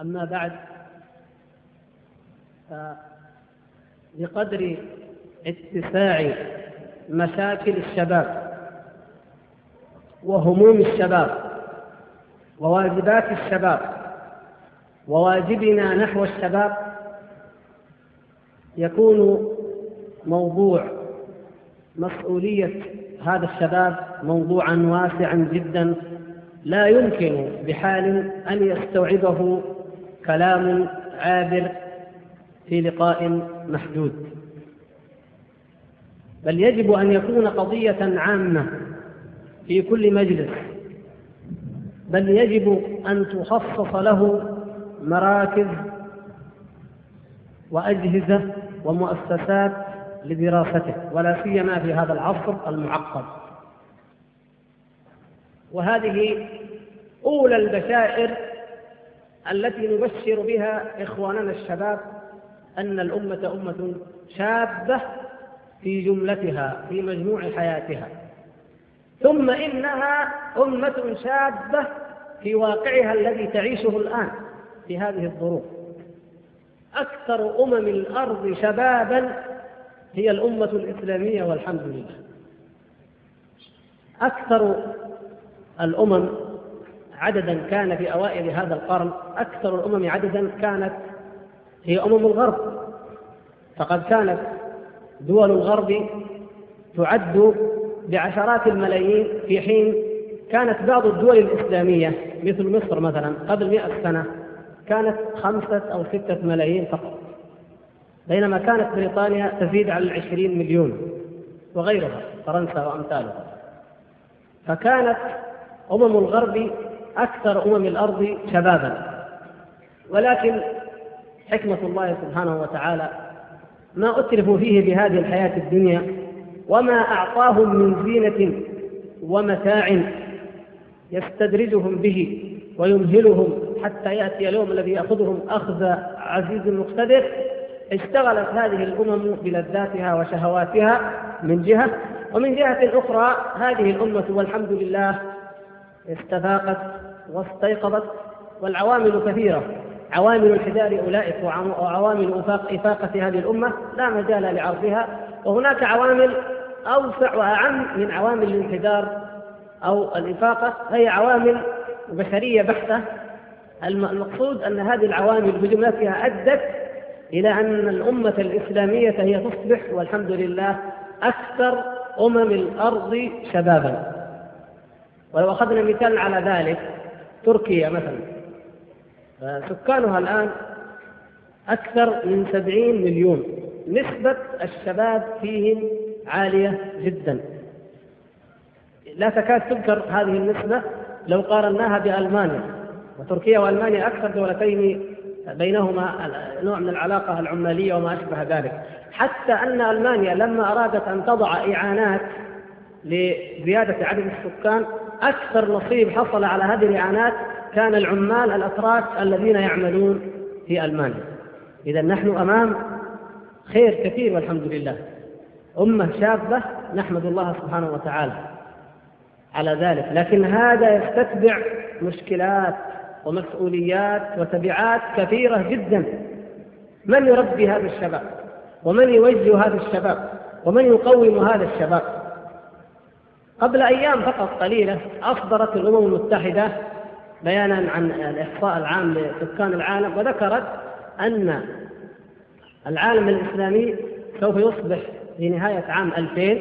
أما بعد بقدر اتساع مشاكل الشباب وهموم الشباب وواجبات الشباب وواجبنا نحو الشباب يكون موضوع مسؤولية هذا الشباب موضوعا واسعا جدا لا يمكن بحال أن يستوعبه كلام عابر في لقاء محدود. بل يجب أن يكون قضية عامة في كل مجلس. بل يجب أن تخصص له مراكز وأجهزة ومؤسسات لدراسته ولا سيما في هذا العصر المعقد. وهذه أولى البشائر التي نبشر بها إخواننا الشباب أن الأمة أمة شابة في جملتها في مجموع حياتها. ثم إنها أمة شابة في واقعها الذي تعيشه الآن في هذه الظروف. أكثر أمم الأرض شبابا هي الأمة الإسلامية والحمد لله. أكثر الأمم عددا كان في أوائل هذا القرن أكثر الأمم عددا كانت هي أمم الغرب. فقد كانت دول الغرب تعد بعشرات الملايين في حين كانت بعض الدول الإسلامية مثل مصر مثلا قبل مئة سنة كانت خمسة أو ستة ملايين فقط. بينما كانت بريطانيا تزيد على العشرين مليون وغيرها فرنسا وأمثالها. فكانت أمم الغرب أكثر أمم الأرض شبابا. ولكن حكمة الله سبحانه وتعالى ما أترفوا فيه بهذه الحياة الدنيا وما أعطاهم من زينة ومتاع يستدرجهم به ويمهلهم حتى يأتي اليوم الذي يأخذهم أخذ عزيز مقتدر. اشتغلت هذه الأمم بلذاتها وشهواتها من جهة ومن جهة أخرى هذه الأمة والحمد لله استفاقت واستيقظت والعوامل كثيرة. عوامل انحدار أولئك وعوامل إفاقة هذه الأمة لا مجال لعرضها. وهناك عوامل أوسع وأعم من عوامل الانحدار أو الإفاقة هي عوامل بشرية بحتة. المقصود أن هذه العوامل بجملتها أدت إلى أن الأمة الإسلامية هي تصبح والحمد لله أكثر أمم الأرض شبابا. ولو أخذنا مثال على ذلك تركيا مثلا. سكانها الآن أكثر من سبعين مليون. نسبة الشباب فيهم عالية جدا. لا تكاد تذكر هذه النسبة لو قارناها بألمانيا. وتركيا وألمانيا أكثر دولتين بينهما نوع من العلاقة العمالية وما أشبه ذلك. حتى أن ألمانيا لما أرادت أن تضع إعانات لزيادة عدد السكان أكثر نصيب حصل على هذه الإعانات كان العمال الأتراك الذين يعملون في ألمانيا. إذا نحن أمام خير كثير والحمد لله. أمة شابة نحمد الله سبحانه وتعالى على ذلك. لكن هذا يستتبع مشكلات ومسؤوليات وتبعات كثيرة جدا. من يربي هذا الشباب؟ ومن يوجه هذا الشباب؟ ومن يقوم هذا الشباب؟ قبل أيام فقط قليلة أصدرت الأمم المتحدة بيانا عن الإحصاء العام لسكان العالم وذكرت أن العالم الإسلامي سوف يصبح في نهاية عام 2000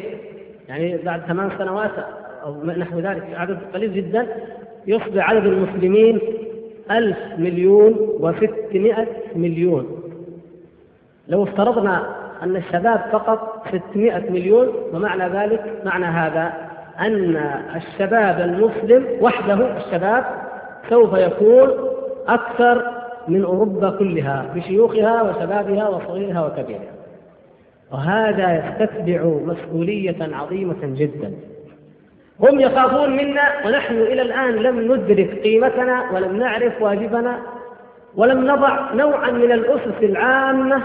يعني بعد ثمان سنوات أو نحو ذلك عدد قليل جدا يصبح عدد المسلمين ألف مليون وستمائة مليون. لو افترضنا أن الشباب فقط ستمائة مليون ومعنى ذلك معنى هذا أن الشباب المسلم وحده الشباب سوف يكون أكثر من أوروبا كلها بشيوخها وشبابها وصغيرها وكبيرها. وهذا يستتبع مسؤولية عظيمة جدا. هم يخافون منا ونحن إلى الآن لم ندرك قيمتنا ولم نعرف واجبنا ولم نضع نوعا من الأسس العامة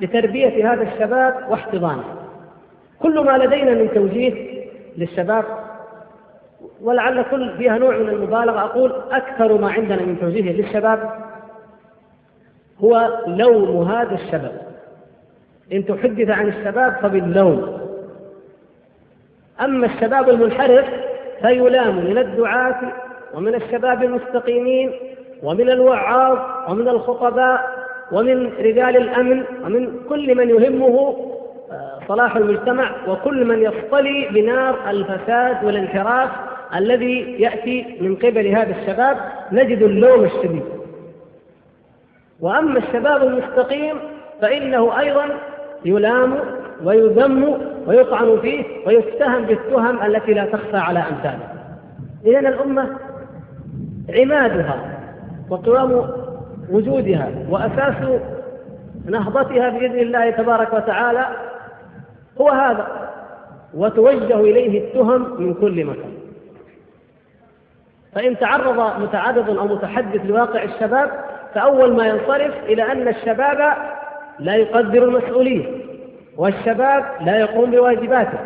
لتربية هذا الشباب واحتضانه. كل ما لدينا من توجيه للشباب ولعل كل فيها نوع من المبالغة. أقول أكثر ما عندنا من توجيه للشباب هو لوم هذا الشباب. إن تحدث عن الشباب فباللوم. أما الشباب المنحرف فيلام من الدعاة ومن الشباب المستقيمين ومن الوعاظ ومن الخطباء ومن رجال الأمن ومن كل من يهمه صلاح المجتمع وكل من يصطلي بنار الفساد والانحراف الذي يأتي من قبل هذا الشباب نجد اللوم الشديد. وأما الشباب المستقيم فإنه أيضا يلام ويذم ويطعن فيه ويتهم بالتهم التي لا تخفى على أمثاله. إذا الأمة عمادها وقوام وجودها وأساس نهضتها بإذن الله تبارك وتعالى هو هذا. وتوجه إليه التهم من كل مكان. فإن تعرض متعرض أو متحدث لواقع الشباب فأول ما ينصرف إلى أن الشباب لا يقدر المسؤولين والشباب لا يقوم بواجباته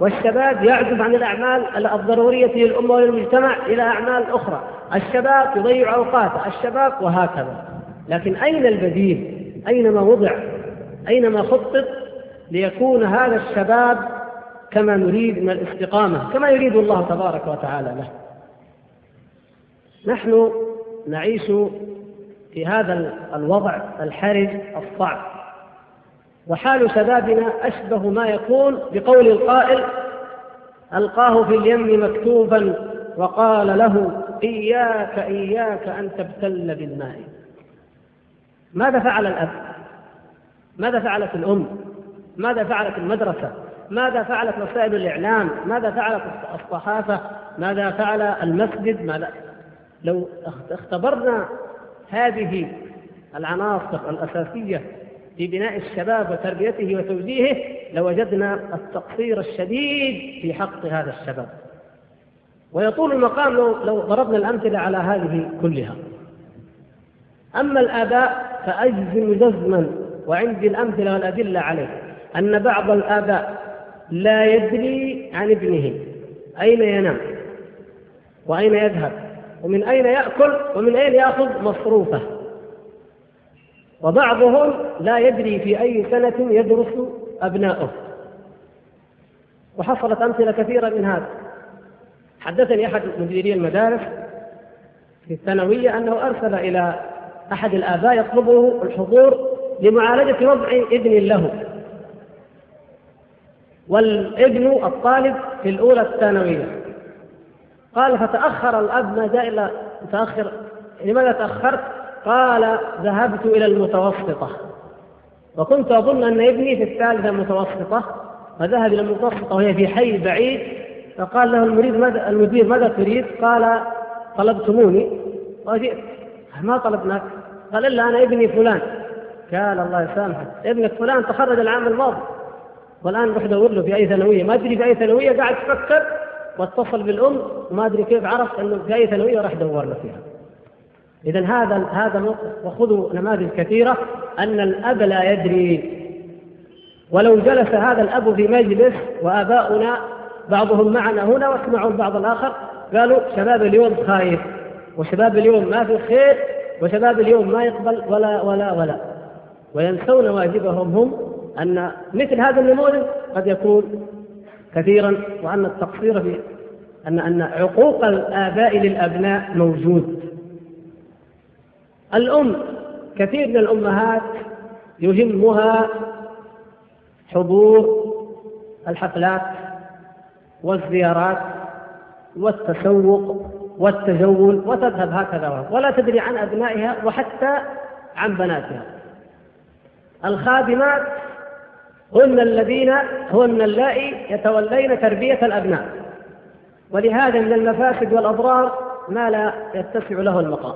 والشباب يعزف عن الأعمال الضرورية للأمة وللمجتمع إلى أعمال أخرى. الشباب يضيع أوقاته الشباب وهكذا. لكن أين البديل؟ أين ما وضع؟ أين ما خطط؟ ليكون هذا الشباب كما نريد من الاستقامة كما يريد الله تبارك وتعالى له نحن نعيش في هذا الوضع الحرج الصعب وحال شبابنا أشبه ما يكون بقول القائل ألقاه في اليم مكتوبا وقال له إياك إياك أن تبتل بالماء ماذا فعل الأب؟ ماذا فعلت الأم؟ ماذا فعلت المدرسة؟ ماذا فعلت وسائل الإعلام؟ ماذا فعلت الصحافة؟ ماذا فعل المسجد؟ ماذا لو اختبرنا هذه العناصر الأساسية في بناء الشباب وتربيته وتوجيهه لوجدنا التقصير الشديد في حق هذا الشباب ويطول المقام لو, لو ضربنا الأمثلة على هذه كلها أما الآباء فأجزم جزما وعندي الأمثلة والأدلة عليه أن بعض الآباء لا يدري عن ابنه. أين ينام؟ وأين يذهب؟ ومن أين يأكل؟ ومن أين يأخذ مصروفه؟ وبعضهم لا يدري في أي سنة يدرس أبناؤه. وحصلت أمثلة كثيرة من هذا. حدثني أحد مديري المدارس في الثانوية أنه أرسل إلى أحد الآباء يطلبه الحضور لمعالجة وضع ابن له. والابن الطالب في الأولى الثانوية. قال فتأخر الأب ما جاء إلا متأخر لماذا تأخرت؟ قال ذهبت إلى المتوسطة. وكنت أظن أن ابني في الثالثة متوسطة فذهب إلى المتوسطة وهي في حي بعيد فقال له المريد ماذا المدير ماذا تريد؟ قال طلبتموني. وجئت. ما طلبناك. قال إلا أنا ابني فلان. قال الله يسامحك. ابنك فلان تخرج العام الماضي. والآن روح دور له في اي ثانوية. ما أدري في اي ثانوية قاعد تفكر. واتصل بالأم وما أدري كيف عرف إنه في اي ثانوية راح دور له فيها. اذا هذا هذا وخذوا نماذج كثيرة. أن الأب لا يدري. ولو جلس هذا الأب في مجلس وآباؤنا بعضهم معنا هنا واسمعوا البعض الآخر قالوا شباب اليوم خايف وشباب اليوم ما في خير وشباب اليوم ما يقبل ولا ولا ولا. وينسون واجبهم هم أن مثل هذا النموذج قد يكون كثيرا وأن التقصير في أن أن عقوق الآباء للأبناء موجود. الأم كثير من الأمهات يهمها حضور الحفلات والزيارات والتسوق والتزول وتذهب هكذا ولا تدري عن أبنائها وحتى عن بناتها. الخادمات هن الذين هن اللائي يتولين تربية الأبناء. ولهذا من المفاسد والأضرار ما لا يتسع له المقام.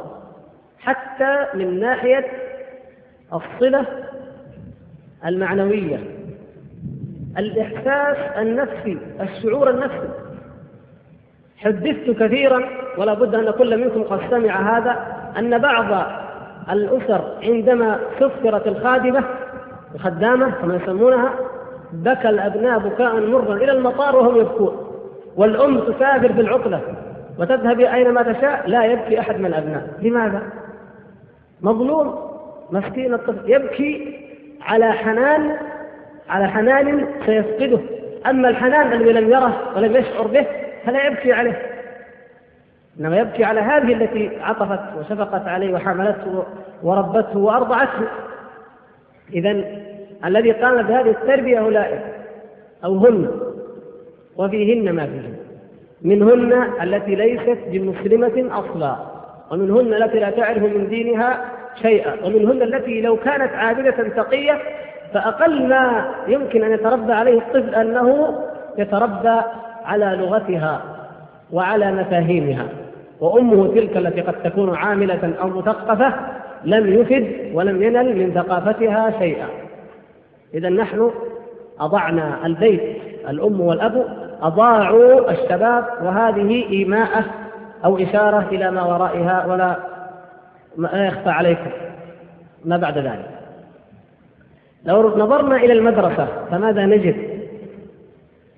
حتى من ناحية الصلة المعنوية الإحساس النفسي الشعور النفسي. حدثت كثيرا ولا بد أن كل منكم قد سمع هذا أن بعض الأسر عندما سفرت الخادمة الخدامة كما يسمونها بكى الأبناء بكاء مرا إلى المطار وهم يبكون. والأم تسافر في العطلة وتذهب أينما تشاء لا يبكي أحد من الأبناء. لماذا؟ مظلوم مسكين الطفل. يبكي على حنان على حنان سيفقده. أما الحنان الذي لم يره ولم يشعر به فلا يبكي عليه. إنما يبكي على هذه التي عطفت وشفقت عليه وحملته وربته وأرضعته. إذا الذي قام بهذه التربية أولئك أو هن وفيهن ما فيهن. منهن التي ليست بمسلمة أصلا ومنهن التي لا تعرف من دينها شيئا ومنهن التي لو كانت عابدة تقية فأقل ما يمكن أن يتربى عليه الطفل أنه يتربى على لغتها وعلى مفاهيمها. وأمه تلك التي قد تكون عاملة أو مثقفة لم يفد ولم ينل من ثقافتها شيئا. إذا نحن أضعنا البيت الأم والأب أضاعوا الشباب وهذه إيماءة أو إشارة إلى ما ورائها ولا ما يخفى عليكم. ما بعد ذلك. لو نظرنا إلى المدرسة فماذا نجد؟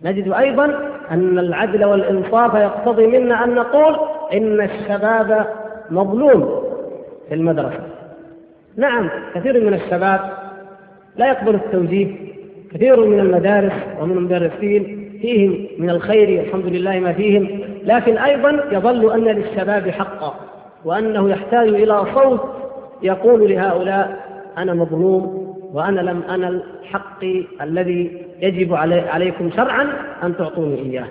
نجد أيضا أن العدل والإنصاف يقتضي منا أن نقول إن الشباب مظلوم. في المدرسة. نعم كثير من الشباب لا يقبل التوجيه كثير من المدارس ومن المدرسين فيهم من الخير الحمد لله ما فيهم لكن أيضا يظل أن للشباب حقا وأنه يحتاج إلى صوت يقول لهؤلاء أنا مظلوم وأنا لم أنل حقي الذي يجب علي عليكم شرعا أن تعطوني إياه.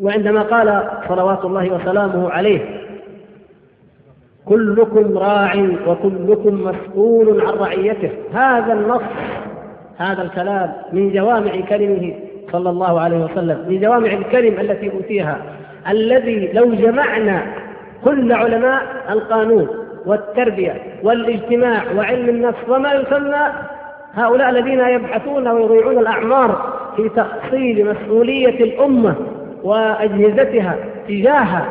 وعندما قال صلوات الله وسلامه عليه كلكم راع وكلكم مسؤول عن رعيته. هذا النص هذا الكلام من جوامع كلمه صلى الله عليه وسلم من جوامع الكلم التي أوتيها الذي لو جمعنا كل علماء القانون والتربية والاجتماع وعلم النفس وما يسمى هؤلاء الذين يبحثون ويضيعون الأعمار في تأصيل مسؤولية الأمة وأجهزتها تجاه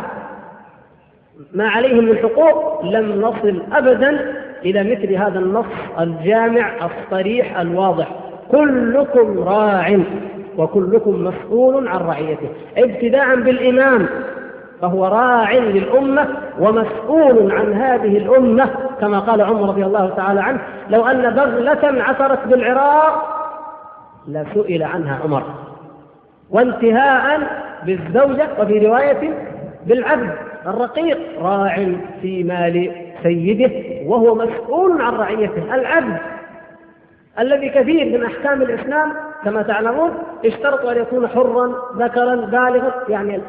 ما عليهم من حقوق لم نصل أبدا إلى مثل هذا النص الجامع الصريح الواضح. كلكم راع وكلكم مسؤول عن رعيته. ابتداء بالإمام فهو راع للأمة ومسؤول عن هذه الأمة كما قال عمر رضي الله تعالى عنه لو أن بغلة عثرت بالعراق لسئل عنها عمر. وانتهاء بالزوجة وفي رواية بالعبد. الرقيق راع في مال سيده وهو مسؤول عن رعيته. العبد الذي كثير من أحكام الإسلام كما تعلمون اشترط أن يكون حرا ذكرا بالغا يعني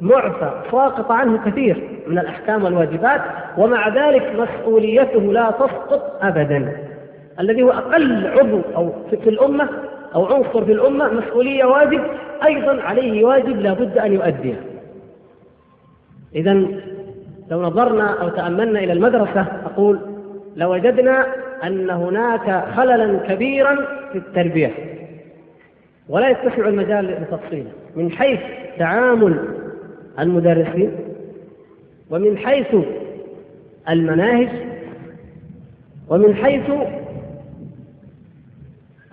معفى ساقط عنه كثير من الأحكام والواجبات ومع ذلك مسؤوليته لا تسقط أبدا. الذي هو أقل عضو أو في الأمة أو عنصر في الأمة مسؤولية واجب أيضا عليه واجب لا بد أن يؤديه إذا لو نظرنا أو تأملنا إلى المدرسة أقول لوجدنا أن هناك خللا كبيرا في التربية. ولا يتسع المجال لتفصيله من حيث تعامل المدرسين ومن حيث المناهج ومن حيث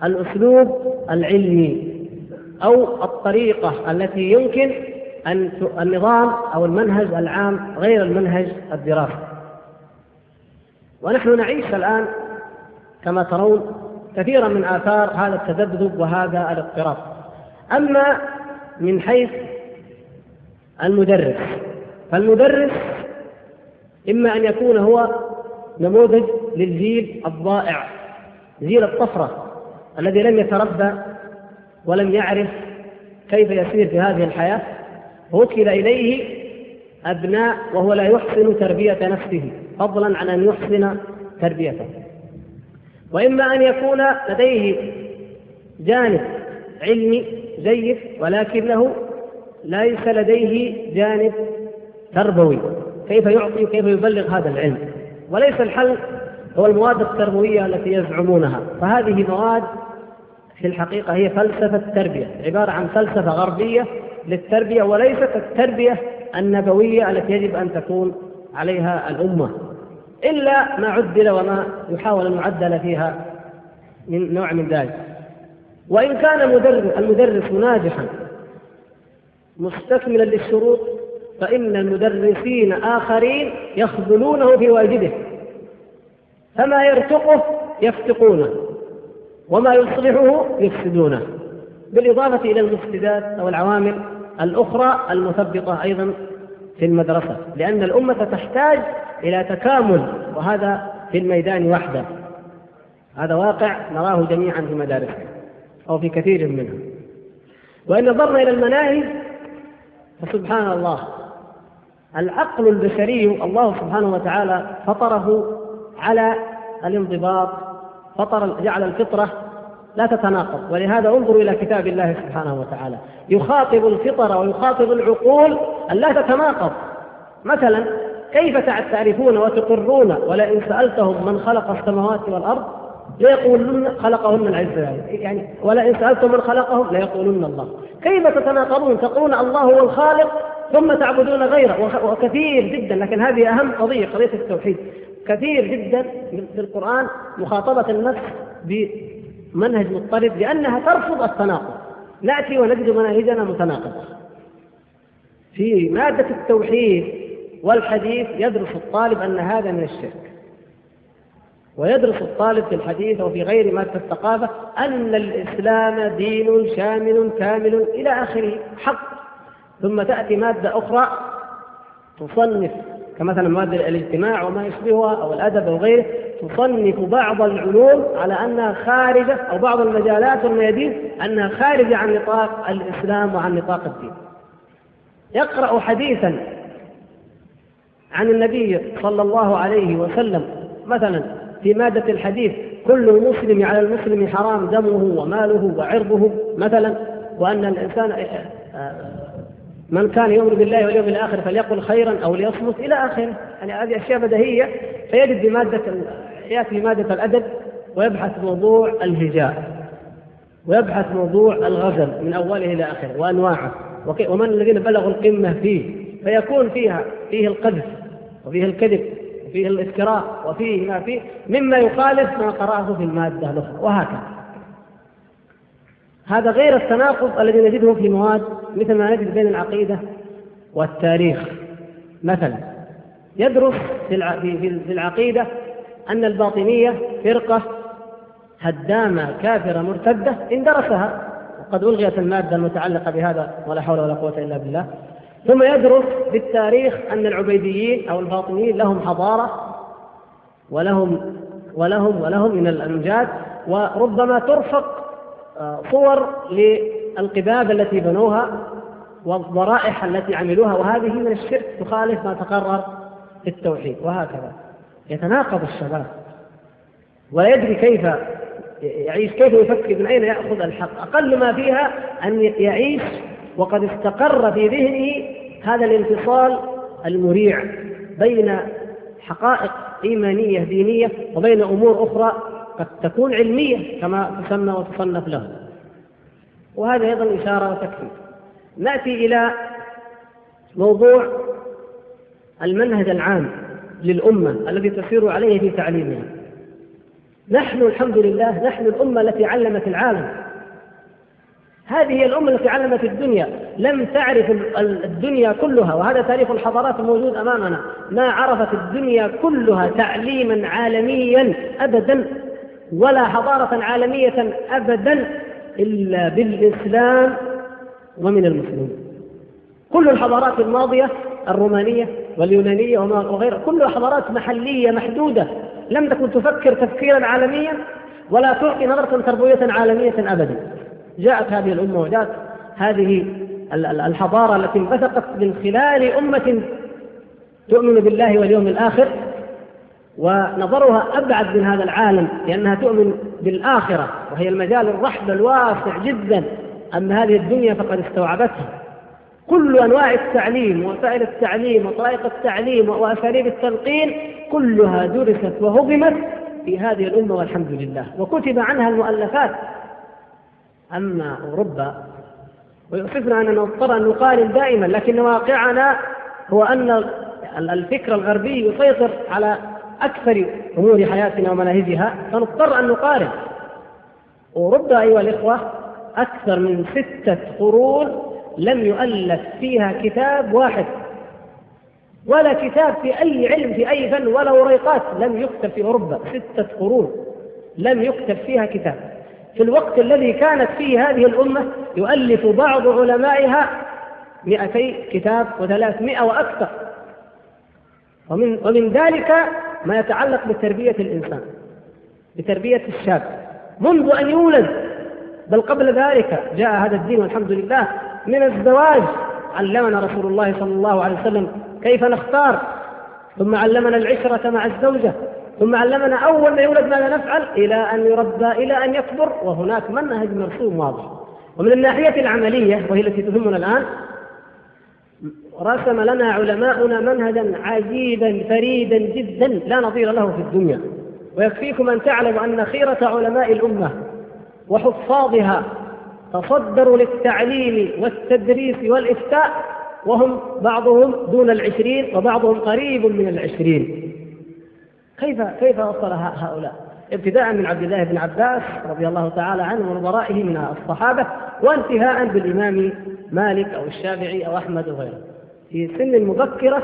الأسلوب العلمي أو الطريقة التي يمكن أن النظام أو المنهج العام غير المنهج الدراسي. ونحن نعيش الآن كما ترون كثيرا من آثار هذا التذبذب وهذا الاضطراب. أما من حيث المدرس فالمدرس إما أن يكون هو نموذج للجيل الضائع جيل الطفرة الذي لم يتربى ولم يعرف كيف يسير في هذه الحياة. وكل إليه أبناء وهو لا يحسن تربية نفسه فضلا عن أن يحسن تربيته وإما أن يكون لديه جانب علمي جيد ولكنه ليس لديه جانب تربوي كيف يعطي وكيف يبلغ هذا العلم وليس الحل هو المواد التربوية التي يزعمونها فهذه مواد في الحقيقة هي فلسفة التربية عبارة عن فلسفة غربية للتربية وليست التربية النبوية التي يجب أن تكون عليها الأمة إلا ما عدل وما يحاول أن يعدل فيها من نوع من ذلك. وإن كان المدرس ناجحا مستكملا للشروط فإن المدرسين آخرين يخذلونه في واجبه. فما يرتقه يفتقونه وما يصلحه يفسدونه. بالإضافة إلى المفسدات أو العوامل الأخرى المثبطة أيضا في المدرسة لأن الأمة تحتاج إلى تكامل وهذا في الميدان وحده. هذا واقع نراه جميعا في مدارسنا أو في كثير منها. وإن نظرنا إلى المناهج فسبحان الله العقل البشري الله سبحانه وتعالى فطره على الانضباط فطر جعل الفطرة لا تتناقض. ولهذا انظروا إلى كتاب الله سبحانه وتعالى. يخاطب الفطر ويخاطب العقول أن لا تتناقض. مثلا كيف تعرفون وتقرون ولئن سألتهم من خلق السماوات والأرض ليقولن خلقهن العز يعني ولئن سألتم من خلقهم ليقولن الله. كيف تتناقضون؟ تقولون الله هو الخالق ثم تعبدون غيره. وكثير جدا لكن هذه أهم قضية قضية التوحيد. كثير جدا في القرآن مخاطبة النفس بمنهج مضطرب لأنها ترفض التناقض. نأتي ونجد مناهجنا متناقضة. في مادة التوحيد والحديث يدرس الطالب أن هذا من الشرك. ويدرس الطالب في الحديث أو في غير مادة الثقافة أن الإسلام دين شامل كامل إلى آخره حق. ثم تأتي مادة أخرى تصنف كمثلا مادة الاجتماع وما يشبهها أو الأدب أو غيره تصنف بعض العلوم على أنها خارجة أو بعض المجالات والميادين أنها خارجة عن نطاق الإسلام وعن نطاق الدين. يقرأ حديثا عن النبي صلى الله عليه وسلم مثلا في مادة الحديث كل المسلم على المسلم حرام دمه وماله وعرضه مثلا وأن الإنسان من كان يؤمن بالله واليوم الآخر فليقل خيرا أو ليصمت إلى آخره. يعني هذه أشياء بديهية. فيجد بمادة يأتي بمادة الأدب ويبحث موضوع الهجاء ويبحث موضوع الغزل من أوله إلى آخره وأنواعه. ومن الذين بلغوا القمة فيه فيكون فيها فيه القذف وفيه الكذب وفيه الافتراء وفيه ما فيه مما يخالف ما قرأه في المادة الأخرى. وهكذا. هذا غير التناقض الذي نجده في مواد مثل ما نجد بين العقيدة والتاريخ. مثلا يدرس في العقيدة أن الباطنية فرقة هدامة كافرة مرتدة إن درسها. وقد ألغيت المادة المتعلقة بهذا ولا حول ولا قوة إلا بالله. ثم يدرس في التاريخ أن العبيديين أو الباطنيين لهم حضارة ولهم ولهم ولهم من الأمجاد. وربما ترفق صور للقباب التي بنوها والضرائح التي عملوها وهذه من الشرك تخالف ما تقرر في التوحيد وهكذا. يتناقض الشباب. ولا يدري كيف يعيش كيف يفكر من أين يأخذ الحق؟ أقل ما فيها أن يعيش وقد استقر في ذهنه هذا الانفصال المريع بين حقائق إيمانية دينية وبين أمور أخرى قد تكون علمية كما تسمى وتصنف له. وهذا أيضا إشارة وتكفي نأتي إلى موضوع المنهج العام للأمة الذي تسير عليه في تعليمها. نحن الحمد لله نحن الأمة التي علمت العالم. هذه هي الأمة التي علمت الدنيا. لم تعرف الدنيا كلها وهذا تاريخ الحضارات الموجود أمامنا. ما عرفت الدنيا كلها تعليما عالميا أبدا. ولا حضارة عالمية أبدا إلا بالإسلام ومن المسلمين. كل الحضارات الماضية الرومانية واليونانية وغيرها كلها حضارات محلية محدودة لم تكن تفكر تفكيرا عالميا ولا تعطي نظرة تربوية عالمية أبدا. جاءت هذه الأمة وجاءت هذه الحضارة التي انبثقت من خلال أمة تؤمن بالله واليوم الآخر. ونظرها أبعد من هذا العالم لأنها تؤمن بالآخرة وهي المجال الرحب الواسع جدا أما هذه الدنيا فقد استوعبتها. كل أنواع التعليم ووسائل التعليم وطرائق التعليم وأساليب التلقين كلها درست وهضمت في هذه الأمة والحمد لله. وكتب عنها المؤلفات. أما أوروبا ويؤسفنا أننا نضطر أن نقارن دائما لكن واقعنا هو أن الفكر الغربي يسيطر على أكثر أمور حياتنا ومناهجها فنضطر أن نقارن. أوروبا أيها الإخوة أكثر من ستة قرون لم يؤلف فيها كتاب واحد. ولا كتاب في أي علم في أي فن ولا وريقات لم يكتب في أوروبا ستة قرون لم يكتب فيها كتاب. في الوقت الذي كانت فيه هذه الأمة يؤلف بعض علمائها مئتي كتاب وثلاثمائة وأكثر. ومن, ومن ذلك ما يتعلق بتربية الإنسان بتربية الشاب. منذ أن يولد بل قبل ذلك جاء هذا الدين والحمد لله من الزواج. علمنا رسول الله صلى الله عليه وسلم كيف نختار. ثم علمنا العشرة مع الزوجة. ثم علمنا أول ما يولد ماذا نفعل؟ إلى أن يربى إلى أن يكبر. وهناك منهج مرسوم واضح. ومن الناحية العملية وهي التي تهمنا الآن رسم لنا علماؤنا منهجا عجيبا فريدا جدا لا نظير له في الدنيا ويكفيكم أن تعلموا أن خيرة علماء الأمة وحفاظها تصدروا للتعليم والتدريس والإفتاء وهم بعضهم دون العشرين وبعضهم قريب من العشرين كيف كيف وصل هؤلاء؟ ابتداء من عبد الله بن عباس رضي الله تعالى عنه ومن ورائه من الصحابة وانتهاء بالإمام مالك أو الشافعي أو أحمد وغيره. في سن مبكره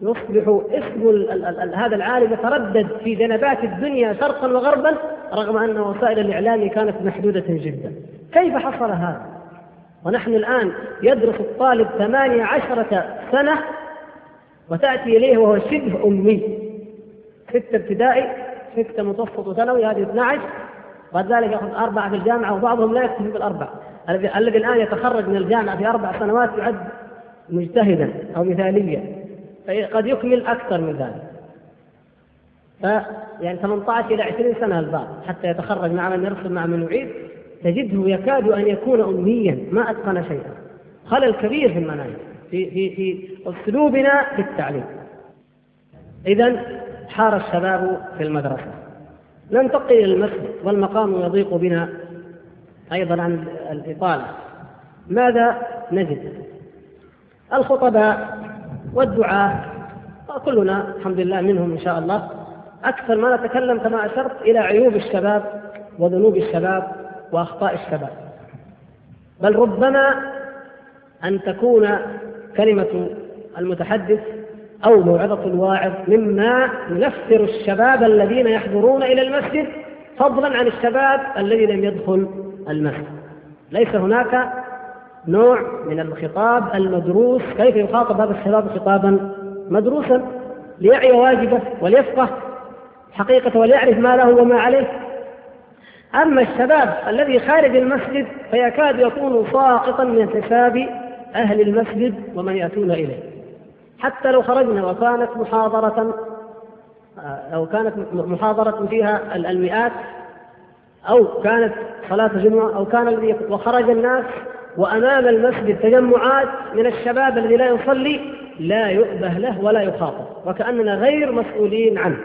يصبح اسم هذا العالم يتردد في جنبات الدنيا شرقا وغربا رغم أن وسائل الإعلام كانت محدودة جدا. كيف حصل هذا؟ ونحن الآن يدرس الطالب ثمانية عشرة سنة وتأتي إليه وهو شبه أمي ستة ابتدائي ستة متوسط وثانوي هذه 12 بعد ذلك يأخذ أربعة في الجامعة وبعضهم لا يكتفي بالأربع الذي الآن يتخرج من الجامعة في أربع سنوات يعد مجتهدا أو مثاليا. قد يكمل أكثر من ذلك. ف يعني 18 إلى 20 سنة البعض حتى يتخرج مع من يرسم مع من يعيد. تجده يكاد أن يكون أمنيا ما أتقن شيئا. خلل كبير في المناهج. في في في أسلوبنا في التعليم. إذا حار الشباب في المدرسة. ننتقل إلى المسجد. والمقام يضيق بنا. أيضا عن الإطالة. ماذا نجد؟ الخطباء والدعاة كلنا الحمد لله منهم إن شاء الله أكثر ما نتكلم كما أشرت إلى عيوب الشباب وذنوب الشباب وأخطاء الشباب. بل ربما أن تكون كلمة المتحدث أو موعظة الواعظ مما ينفر الشباب الذين يحضرون إلى المسجد فضلا عن الشباب الذي لم يدخل المسجد. ليس هناك نوع من الخطاب المدروس. كيف يخاطب هذا الشباب خطابا مدروسا؟ ليعي واجبه وليفقه حقيقة وليعرف ما له وما عليه. أما الشباب الذي خارج المسجد فيكاد يكون ساقطا من حساب أهل المسجد ومن يأتون إليه. حتى لو خرجنا وكانت محاضرة أو كانت محاضرة فيها المئات أو كانت صلاة جمعة أو كان الذي وخرج الناس وأمام المسجد تجمعات من الشباب الذي لا يصلي لا يؤبه له ولا يخاطب وكأننا غير مسؤولين عنه.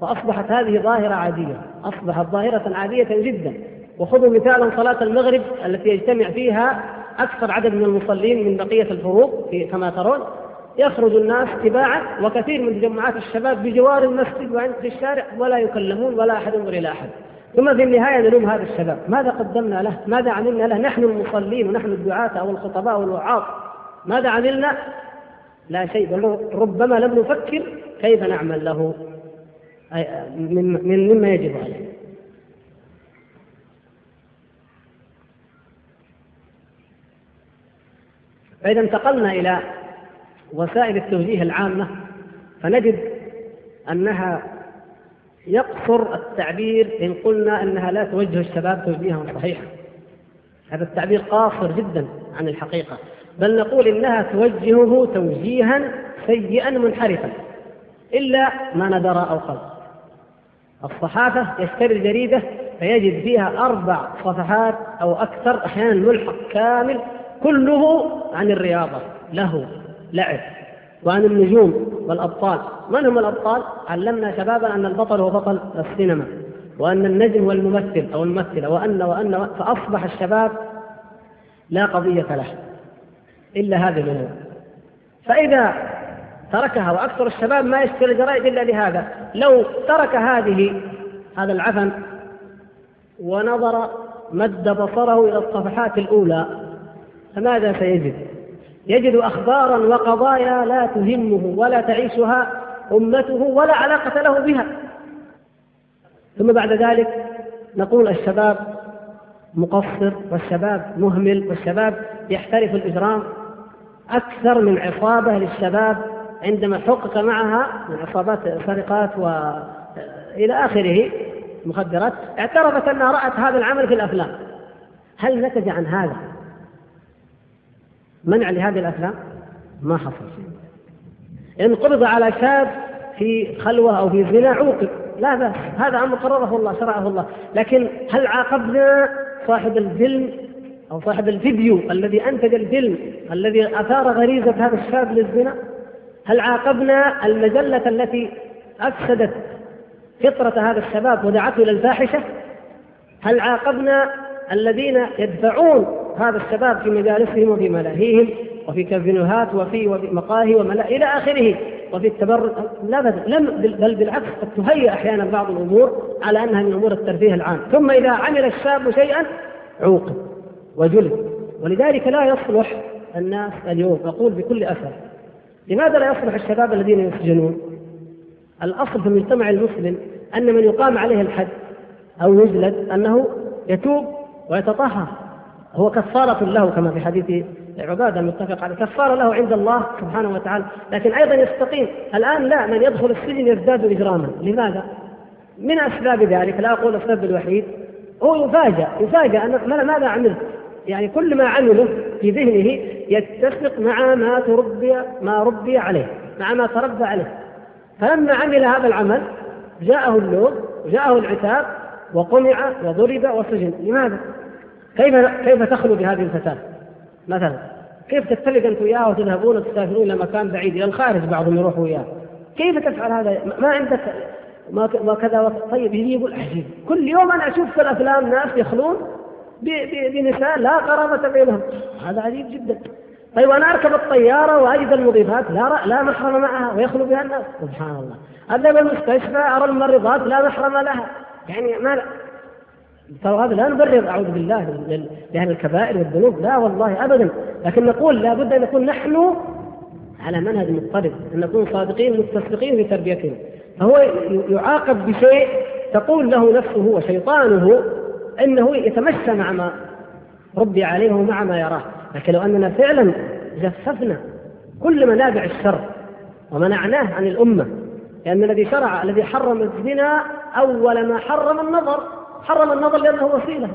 فأصبحت هذه ظاهرة عادية أصبحت ظاهرة عادية جدا. وخذوا مثالا صلاة المغرب التي يجتمع فيها أكثر عدد من المصلين من بقية الفروق كما ترون. يخرج الناس تباعا وكثير من تجمعات الشباب بجوار المسجد وعند في الشارع ولا يكلمون ولا أحد ينظر إلى أحد. ثم في النهاية نلوم هذا الشباب. ماذا قدمنا له؟ ماذا عملنا له؟ نحن المصلين ونحن الدعاة أو الخطباء والوعاظ ماذا عملنا؟ لا شيء. بل ربما لم نفكر كيف نعمل له. من مما يجب عليه. فإذا انتقلنا إلى وسائل التوجيه العامة فنجد أنها يقصر التعبير إن قلنا أنها لا توجه الشباب توجيها صحيحا. هذا التعبير قاصر جدا عن الحقيقة. بل نقول إنها توجهه توجيها سيئا منحرفا. إلا ما ندر أو خلق الصحافة يشتري الجريدة فيجد فيها أربع صفحات أو أكثر أحيانا ملحق كامل كله عن الرياضة. له لعب. وعن النجوم والأبطال من هم الأبطال؟ علمنا شبابا أن البطل هو بطل السينما وأن النجم هو الممثل أو الممثلة وأن وأن فأصبح الشباب لا قضية له إلا هذه الأمور فإذا تركها وأكثر الشباب ما يشتري الجرائد إلا لهذا لو ترك هذه هذا العفن ونظر مد بصره إلى الصفحات الأولى فماذا سيجد؟ يجد أخبارا وقضايا لا تهمه ولا تعيشها أمته ولا علاقة له بها. ثم بعد ذلك نقول الشباب مقصر والشباب مهمل والشباب يحترف الإجرام. أكثر من عصابة للشباب عندما حقق معها من عصابات سرقات وإلى آخره مخدرات اعترفت أنها رأت هذا العمل في الأفلام. هل نتج عن هذا؟ منع لهذه الأفلام ما حصل. إن قبض على شاب في خلوة أو في زنا عوقب. لا بأس. هذا أمر قرره الله شرعه الله. لكن هل عاقبنا صاحب الفيلم أو صاحب الفيديو الذي أنتج الفيلم الذي أثار غريزة هذا الشاب للزنا؟ هل عاقبنا المجلة التي أفسدت فطرة هذا الشباب ودعته إلى الفاحشة؟ هل عاقبنا الذين يدفعون هذا الشباب في مجالسهم وفي ملاهيهم وفي كازينوهات وفي مقاهي وملا إلى آخره. وفي التبرج لا لم بل بالعكس قد تهيأ أحيانا بعض الأمور على أنها من أمور الترفيه العام. ثم إذا عمل الشاب شيئا عوقب وجلد. ولذلك لا يصلح الناس اليوم. أقول بكل أسف لماذا لا يصلح الشباب الذين يسجنون؟ الأصل في المجتمع المسلم أن من يقام عليه الحد أو يجلد أنه يتوب ويتطهر. هو كفارة له كما في حديث عبادة المتفق عليه. كفارة له عند الله سبحانه وتعالى. لكن أيضا يستقيم. الآن لا من يدخل السجن يزداد إجراما. لماذا؟ من أسباب ذلك. لا أقول السبب الوحيد. هو يفاجأ يفاجأ أن ماذا عملت؟ يعني كل ما عمله في ذهنه يتفق مع ما تربي ما ربي عليه مع ما تربى عليه. فلما عمل هذا العمل جاءه اللوم وجاءه العتاب وقمع وضرب وسجن. لماذا؟ كيف كيف تخلو بهذه الفتاة؟ مثلا كيف تتفق انت وياها وتذهبون وتسافرون إلى مكان بعيد إلى الخارج بعضهم يروح وياه؟ كيف تفعل هذا؟ ما عندك ما كذا طيب يجي يقول عجيب. كل يوم أنا أشوف في الافلام ناس يخلون بنساء لا قرابة بينهم. هذا عجيب جدا. طيب أنا أركب الطيارة وأجد المضيفات لا لا محرم معها ويخلو بها الناس. سبحان الله. أذهب المستشفى أرى الممرضات لا محرم لها. يعني ما ترى هذا لا نبرر أعوذ بالله لاهل الكبائر والذنوب لا والله ابدا لكن نقول لابد أن نكون نحن على منهج مضطرب أن نكون صادقين متصدقين في تربيتنا فهو يعاقب بشيء تقول له نفسه وشيطانه إنه يتمشى مع ما ربي عليه ومع ما يراه. لكن لو أننا فعلا جففنا كل منابع الشر ومنعناه عن الأمة لأن الذي شرع الذي حرم الزنا أول ما حرم النظر. حرم النظر لأنه وسيلة.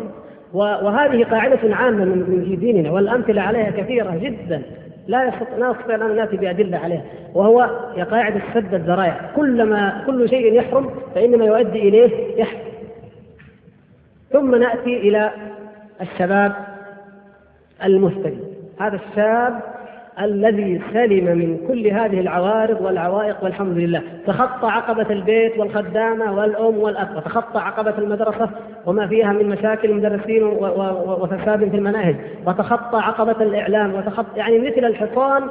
وهذه قاعدة عامة من في ديننا والأمثلة عليها كثيرة جدا. لا يستطيع نستطيع أن نأتي بأدلة عليها. وهو قاعدة سد الذرائع. كلما كل شيء يحرم فإنما يؤدي إليه يحرم. ثم نأتي إلى الشباب المهتدي هذا الشاب الذي سلم من كل هذه العوارض والعوائق والحمد لله. تخطى عقبة البيت والخدامة والأم والأب وتخطى عقبة المدرسة وما فيها من مشاكل المدرسين وفساد في المناهج وتخطى عقبة الإعلام وتخطى يعني مثل الحصان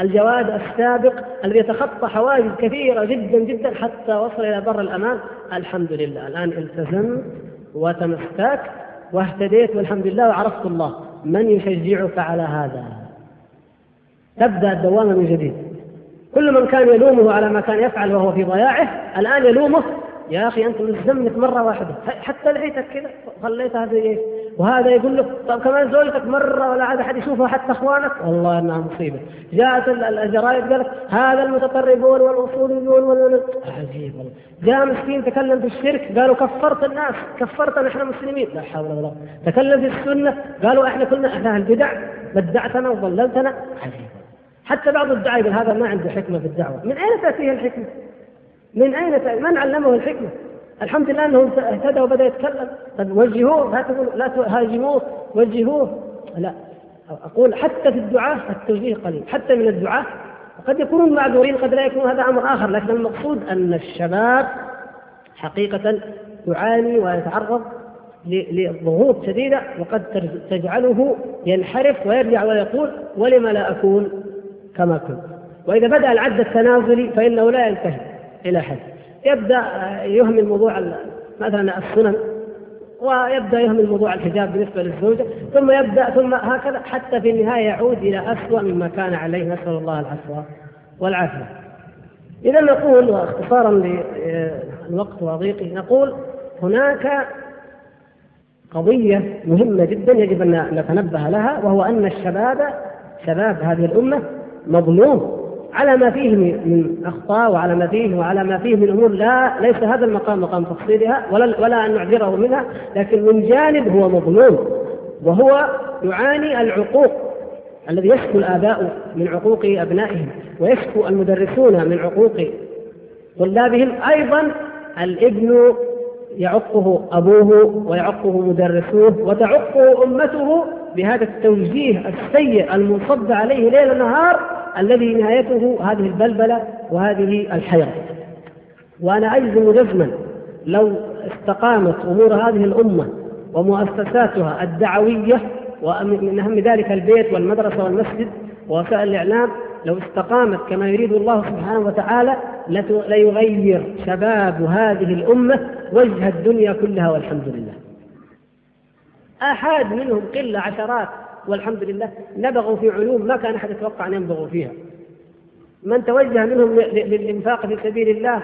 الجواد السابق الذي يتخطى حواجز كثيرة جدا جدا حتى وصل إلى بر الأمان. الحمد لله. الآن التزمت وتمسكت واهتديت والحمد لله وعرفت الله من يشجعك على هذا. تبدأ الدوامه من جديد. كل من كان يلومه على ما كان يفعل وهو في ضياعه الآن يلومه يا أخي أنت ملزمنك مرة واحدة حتى لحيتك كذا خليتها زي إيه وهذا يقول لك طب كمان زوجتك مرة ولا عاد أحد يشوفها حتى أخوانك؟ والله إنها مصيبة. جاءت الجرايد قالت هذا المتطربون والأصوليون وال عجيب والله. جاء مسكين تكلم في الشرك قالوا كفرت الناس كفرت نحن مسلمين لا حول ولا قوة. تكلم في السنة قالوا إحنا كلنا أهل البدع بدعتنا وضللتنا. عجيب حتى بعض الدعاء يقول هذا ما عنده حكمة في الدعوة. من أين تأتيه الحكمة؟ من أين تأتي؟ من علمه الحكمة؟ الحمد لله أنه اهتدى وبدأ يتكلم. طيب وجهوه. لا تقول لا تهاجموه. وجهوه. لا. أقول حتى في الدعاء التوجيه قليل. حتى من الدعاء. قد يكونون معذورين. قد لا يكون هذا أمر آخر. لكن المقصود أن الشباب حقيقة يعاني ويتعرض لضغوط شديدة. وقد تجعله ينحرف ويرجع ويقول ولم لا أكون كما كنت. وإذا بدأ العد التنازلي فإنه لا ينتهي إلى حد. يبدأ يهمل موضوع مثلا السنن ويبدأ يهمل موضوع الحجاب بالنسبة للزوجة ثم يبدأ ثم هكذا حتى في النهاية يعود إلى اسوء مما كان عليه. نسأل الله العفو والعافية. إذا نقول واختصارا للوقت وضيقه نقول هناك قضية مهمة جدا يجب أن نتنبه لها وهو أن الشباب شباب هذه الأمة مظلوم على ما فيه من أخطاء وعلى ما فيه وعلى ما فيه من أمور لا ليس هذا المقام مقام تفصيلها ولا ولا أن نعذره منها لكن من جانب هو مظلوم وهو يعاني العقوق الذي يشكو الآباء من عقوق أبنائهم ويشكو المدرسون من عقوق طلابهم. أيضا الابن يعقه أبوه ويعقه مدرسوه وتعقه أمته بهذا التوجيه السيء المنصب عليه ليل نهار الذي نهايته هذه البلبلة وهذه الحيرة وأنا أجزم جزما لو استقامت أمور هذه الأمة ومؤسساتها الدعوية ومن أهم ذلك البيت والمدرسة والمسجد ووسائل الإعلام لو استقامت كما يريد الله سبحانه وتعالى ليغير شباب هذه الأمة وجه الدنيا كلها والحمد لله. آحاد منهم قلة عشرات والحمد لله نبغوا في علوم ما كان أحد يتوقع أن ينبغوا فيها. من توجه منهم للإنفاق في سبيل الله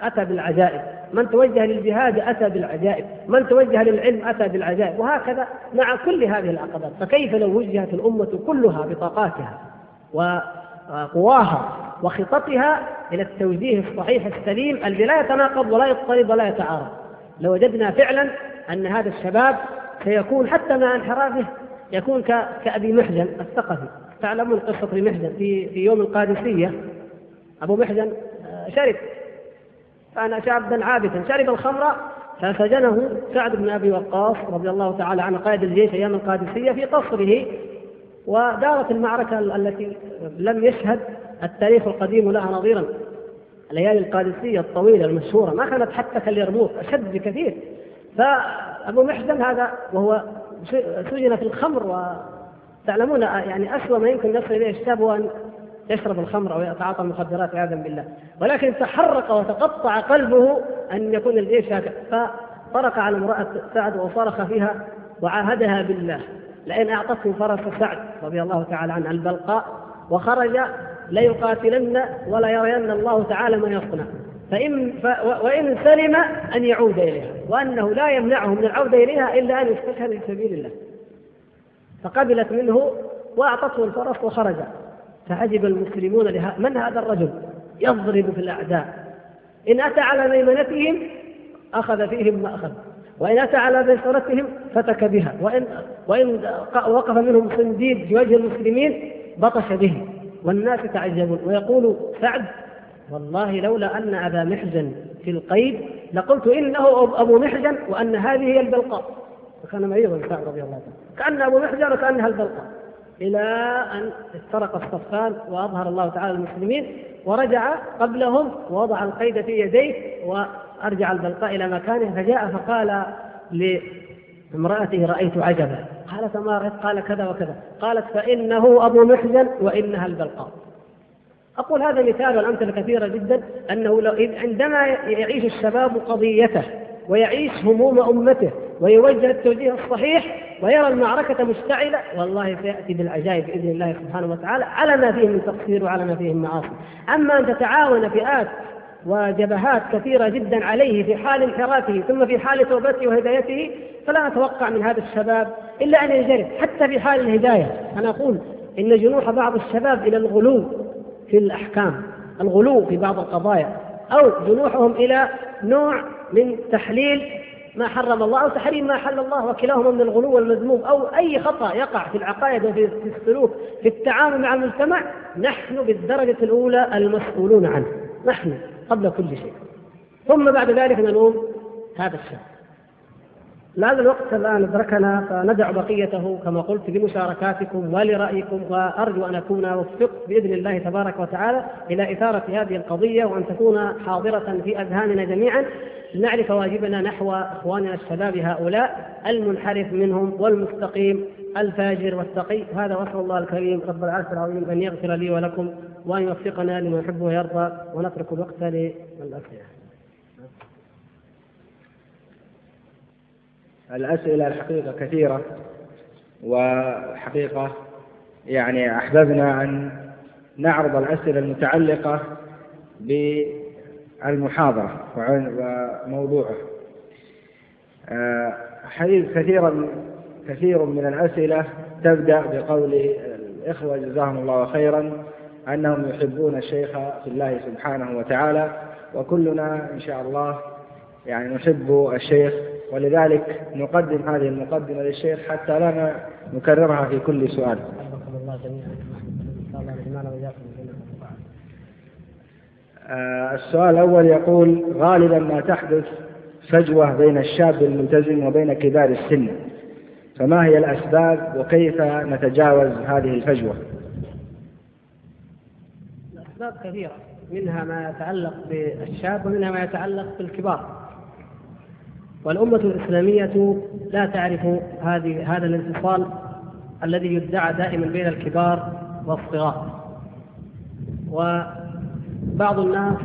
أتى بالعجائب. من توجه للجهاد أتى بالعجائب. من توجه للعلم أتى بالعجائب. وهكذا مع كل هذه العقبات. فكيف لو وجهت الأمة كلها بطاقاتها وقواها وخططها إلى التوجيه الصحيح السليم؟ الذي لا يتناقض ولا يضطرب ولا يتعارض. لوجدنا فعلا أن هذا الشباب سيكون حتى مع انحرافه يكون كأبي محجن الثقفي. تعلمون قصة أبي محجن في في يوم القادسية. أبو محجن آه، شرب. كان شابا عابثا شرب الخمر فسجنه سعد بن أبي وقاص رضي الله تعالى عنه قائد الجيش أيام القادسية في قصره ودارت المعركة التي لم يشهد التاريخ القديم لها نظيرا. الليالي القادسية الطويلة المشهورة ما كانت حتى كاليرموك أشد بكثير. فأبو محزن هذا وهو سجن في الخمر وتعلمون يعني أسوأ ما يمكن يصل إليه الشاب هو أن يشرب الخمر أو يتعاطى المخدرات عياذا بالله. ولكن تحرق وتقطع قلبه أن يكون الجيش هكذا فطرق على امرأة سعد وصرخ فيها وعاهدها بالله. لئن أعطته فرس سعد رضي الله تعالى عنه البلقاء وخرج ليقاتلن ولا يرين الله تعالى ما يصنع. فإن ف وإن سلم أن يعود إليها وأنه لا يمنعه من العودة إليها إلا أن يستشهد في سبيل الله. فقبلت منه وأعطته الفرس وخرج. فعجب المسلمون لها من هذا الرجل؟ يضرب في الأعداء. إن أتى على ميمنتهم أخذ فيهم ما أخذ. وإن أتى على بيسرتهم فتك بها. وإن وإن وقف منهم صنديد في وجه المسلمين بطش به. والناس تعجبون ويقول سعد والله لولا أن أبا محجن في القيد لقلت إنه أبو محجن وأن هذه هي البلقاء. فكان مريضا سعد رضي الله عنه. كأن أبو محجن وكأنها البلقاء. إلى أن افترق الصفان وأظهر الله تعالى المسلمين ورجع قبلهم ووضع القيد في يديه وأرجع البلقاء إلى مكانه فجاء فقال لامرأته رأيت عجبا. قالت ما رأيت؟ قال كذا وكذا. قالت فإنه أبو محجن وإنها البلقاء. أقول هذا مثال والأمثلة كثيرة جدا أنه لو عندما يعيش الشباب قضيته ويعيش هموم أمته ويوجه التوجيه الصحيح ويرى المعركة مشتعلة والله سيأتي بالعجائب بإذن الله سبحانه وتعالى على ما فيه من تقصير وعلى ما فيه من معاصي. أما أن تتعاون فئات وجبهات كثيرة جدا عليه في حال انحرافه ثم في حال توبته وهدايته فلا أتوقع من هذا الشباب إلا أن ينجرف حتى في حال الهداية. أنا أقول إن جنوح بعض الشباب إلى الغلو في الأحكام الغلو في بعض القضايا أو جنوحهم إلى نوع من تحليل ما حرم الله أو تحريم ما حل الله وكلاهما من الغلو والمذموم أو أي خطأ يقع في العقائد وفي السلوك في التعامل مع المجتمع نحن بالدرجة الأولى المسؤولون عنه نحن قبل كل شيء. ثم بعد ذلك نلوم هذا الشاب هذا الوقت الآن أدركنا فندع بقيته كما قلت لمشاركاتكم ولرأيكم وأرجو أن أكون وفقت بإذن الله تبارك وتعالى إلى إثارة هذه القضية وأن تكون حاضرة في أذهاننا جميعا. لنعرف واجبنا نحو إخواننا الشباب هؤلاء المنحرف منهم والمستقيم الفاجر والتقي. هذا وأسأل الله الكريم. رب العرش العظيم أن يغفر لي ولكم وأن يوفقنا لما يحب ويرضى ونترك الوقت للأسئلة الأسئلة الحقيقة كثيرة وحقيقة يعني أحببنا أن نعرض الأسئلة المتعلقة بالمحاضرة وموضوعه آه، حديث كثيرا كثير من الأسئلة تبدأ بقول الإخوة جزاهم الله خيرا أنهم يحبون الشيخ في الله سبحانه وتعالى وكلنا إن شاء الله يعني نحب الشيخ ولذلك نقدم هذه المقدمة للشيخ حتى لا نكررها في كل سؤال. آه، السؤال الأول يقول غالبا ما تحدث فجوة بين الشاب الملتزم وبين كبار السن. فما هي الأسباب وكيف نتجاوز هذه الفجوة؟ الأسباب كثيرة. منها ما يتعلق بالشاب ومنها ما يتعلق بالكبار. والأمة الإسلامية لا تعرف هذه هذا الانفصال الذي يدعى دائما بين الكبار والصغار. وبعض الناس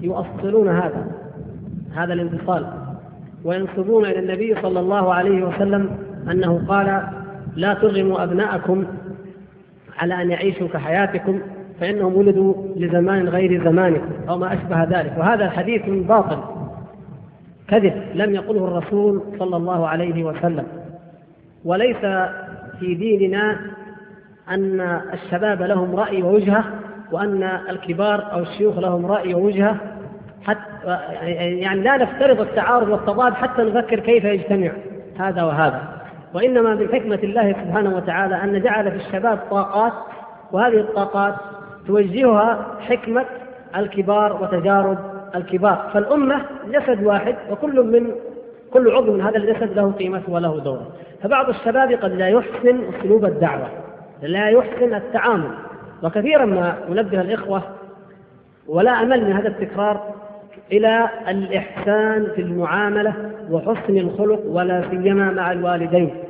يؤصلون هذا هذا الانفصال وينسبون إلى النبي صلى الله عليه وسلم أنه قال لا ترغموا أبناءكم على أن يعيشوا كحياتكم فإنهم ولدوا لزمان غير زمانكم. أو ما أشبه ذلك. وهذا حديث باطل. كذب لم يقله الرسول صلى الله عليه وسلم. وليس في ديننا أن الشباب لهم رأي ووجهة وأن الكبار أو الشيوخ لهم رأي ووجهة. حتى يعني لا نفترض التعارض والتضاد حتى نفكر كيف يجتمع هذا وهذا. وإنما من حكمة الله سبحانه وتعالى أن جعل في الشباب طاقات وهذه الطاقات توجهها حكمة الكبار وتجارب الكبار. فالأمة جسد واحد وكل من كل عضو من هذا الجسد له قيمته وله دوره. فبعض الشباب قد لا يحسن أسلوب الدعوة لا يحسن التعامل. وكثيرا ما أنبه الإخوة ولا أمل من هذا التكرار إلى الإحسان في المعاملة وحسن الخلق ولا سيما مع الوالدين.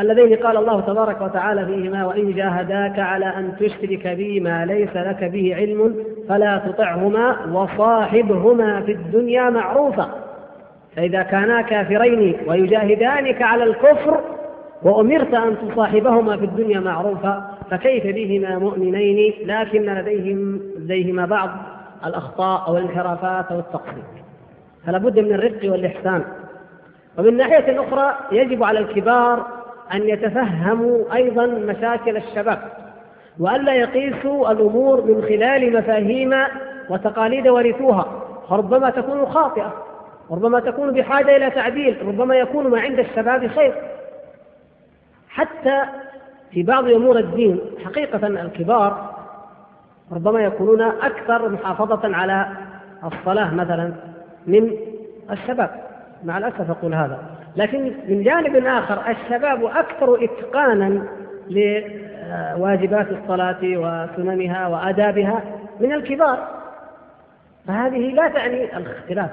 اللذين قال الله تبارك وتعالى فيهما وإن جاهداك على أن تشرك بي ما ليس لك به علم فلا تطعهما وصاحبهما في الدنيا معروفا. فإذا كانا كافرين ويجاهدانك على الكفر وأمرت أن تصاحبهما في الدنيا معروفا فكيف بهما مؤمنين لكن لديهم لديهما بعض الأخطاء أو الانحرافات أو التقصير. فلا بد من الرفق والإحسان. ومن ناحية أخرى يجب على الكبار أن يتفهموا أيضا مشاكل الشباب وألا يقيسوا الأمور من خلال مفاهيم وتقاليد ورثوها. فربما تكون خاطئة ربما تكون بحاجة إلى تعديل ربما يكون ما عند الشباب خير. حتى في بعض أمور الدين حقيقة الكبار ربما يكونون أكثر محافظة على الصلاة مثلا من الشباب. مع الأسف أقول هذا. لكن من جانب آخر الشباب أكثر إتقانا لواجبات الصلاة وسننها وآدابها من الكبار. فهذه لا تعني الاختلاف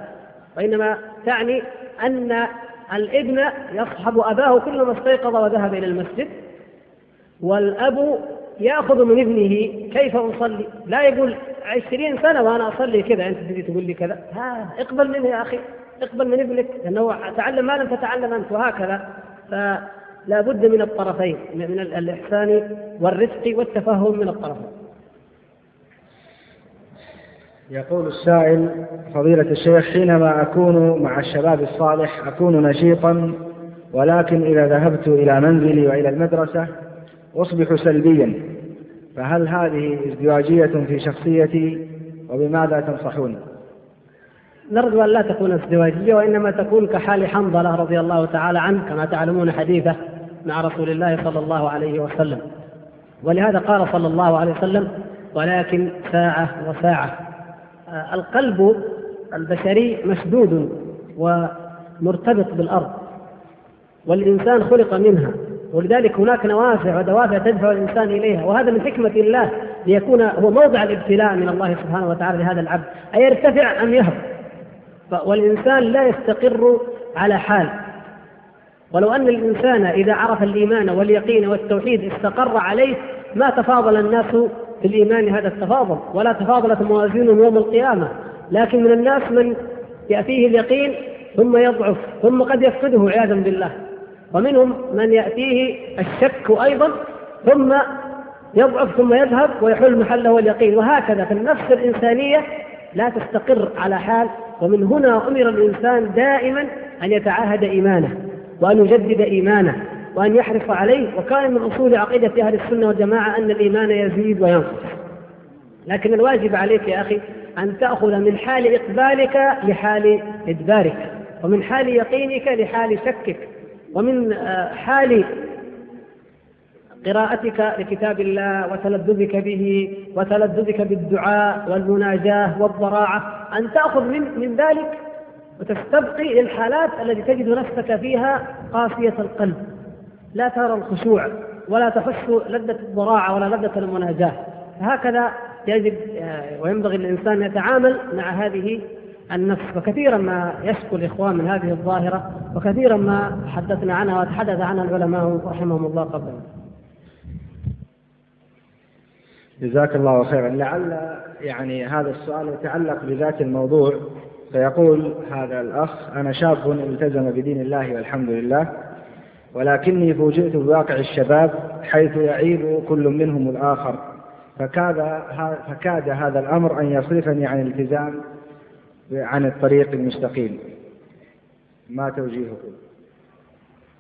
وإنما تعني أن الابن يصحب أباه كلما استيقظ وذهب إلى المسجد والأب يأخذ من ابنه كيف أصلي؟ لا يقول عشرين سنة وأنا أصلي كذا أنت تجي تقول لي كذا. ها اقبل منه يا أخي. اقبل من ابنك لأنه تعلم ما لم تتعلم أنت وهكذا. فلا بد من الطرفين من الإحسان والرفق والتفهم من الطرفين. يقول السائل فضيلة الشيخ حينما أكون مع الشباب الصالح أكون نشيطا ولكن إذا ذهبت إلى منزلي وإلى المدرسة أصبح سلبيا. فهل هذه ازدواجية في شخصيتي وبماذا تنصحون؟ نرجو أن لا تكون ازدواجية وإنما تكون كحال حنظلة رضي الله تعالى عنه كما تعلمون حديثه مع رسول الله صلى الله عليه وسلم. ولهذا قال صلى الله عليه وسلم ولكن ساعة وساعة. آه، القلب البشري مشدود ومرتبط بالأرض والإنسان خلق منها ولذلك هناك نوافع ودوافع تدفع الإنسان إليها. وهذا من حكمة الله ليكون هو موضع الابتلاء من الله سبحانه وتعالى لهذا العبد. ان يرتفع أم يهبط والإنسان لا يستقر على حال. ولو أن الإنسان إذا عرف الإيمان واليقين والتوحيد استقر عليه ما تفاضل الناس في الإيمان هذا التفاضل ولا تفاضلت موازينهم يوم القيامة. لكن من الناس من يأتيه اليقين ثم يضعف ثم قد يفقده عياذا بالله. ومنهم من يأتيه الشك أيضا ثم يضعف ثم يذهب ويحل محله اليقين. وهكذا في النفس الإنسانية لا تستقر على حال ومن هنا أمر الإنسان دائما أن يتعاهد إيمانه وأن يجدد إيمانه وأن يحرص عليه وكان من أصول عقيدة أهل السنة والجماعة أن الإيمان يزيد وينقص. لكن الواجب عليك يا أخي أن تأخذ من حال إقبالك لحال إدبارك ومن حال يقينك لحال شكك ومن آه، حال قراءتك لكتاب الله وتلذذك به وتلذذك بالدعاء والمناجاة والضراعة. أن تأخذ من من ذلك وتستبقي للحالات التي تجد نفسك فيها قاسية القلب. لا ترى الخشوع ولا تحس لذة الضراعة ولا لذة المناجاة. هكذا يجب آه، وينبغي للإنسان يتعامل مع هذه النفس. وكثيرا ما يشكو الإخوان من هذه الظاهرة وكثيرا ما حدثنا عنها وتحدث عنها العلماء رحمهم الله قبلنا جزاك الله خيرا. لعل يعني هذا السؤال يتعلق بذات الموضوع فيقول هذا الأخ أنا شاب التزم بدين الله والحمد لله ولكني فوجئت بواقع الشباب حيث يعيب كل منهم الآخر. فكاد, فكاد هذا الأمر أن يصرفني عن الالتزام عن الطريق المستقيم. ما توجيهكم؟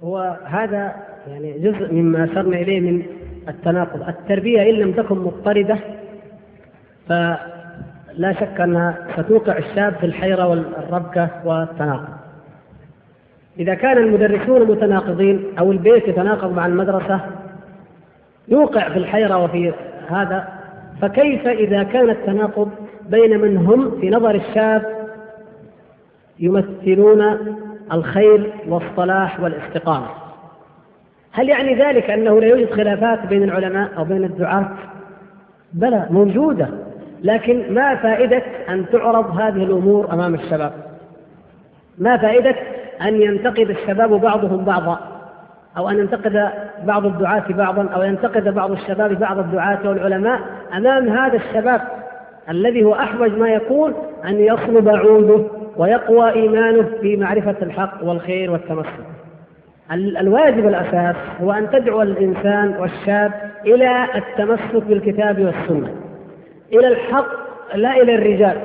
هو هذا يعني جزء مما أشرنا إليه من التناقض. التربية إن لم تكن مضطردة فلا شك أنها ستوقع الشاب في الحيرة والربكة والتناقض. إذا كان المدرسون متناقضين أو البيت يتناقض مع المدرسة يوقع في الحيرة وفي هذا فكيف إذا كان التناقض بين من هم في نظر الشاب يمثلون الخير والصلاح والاستقامة؟ هل يعني ذلك أنه لا يوجد خلافات بين العلماء أو بين الدعاة؟ بلى موجودة. لكن ما فائدة أن تعرض هذه الأمور أمام الشباب؟ ما فائدة أن ينتقد الشباب بعضهم بعضا؟ أو أن ينتقد بعض الدعاة بعضا؟ أو ينتقد بعض الشباب بعض الدعاة والعلماء أمام هذا الشباب الذي هو أحوج ما يكون أن يصلب عوده ويقوى إيمانه في معرفة الحق والخير والتمسك؟ الواجب الأساس هو أن تدعو الإنسان والشاب إلى التمسك بالكتاب والسنة إلى الحق لا إلى الرجال.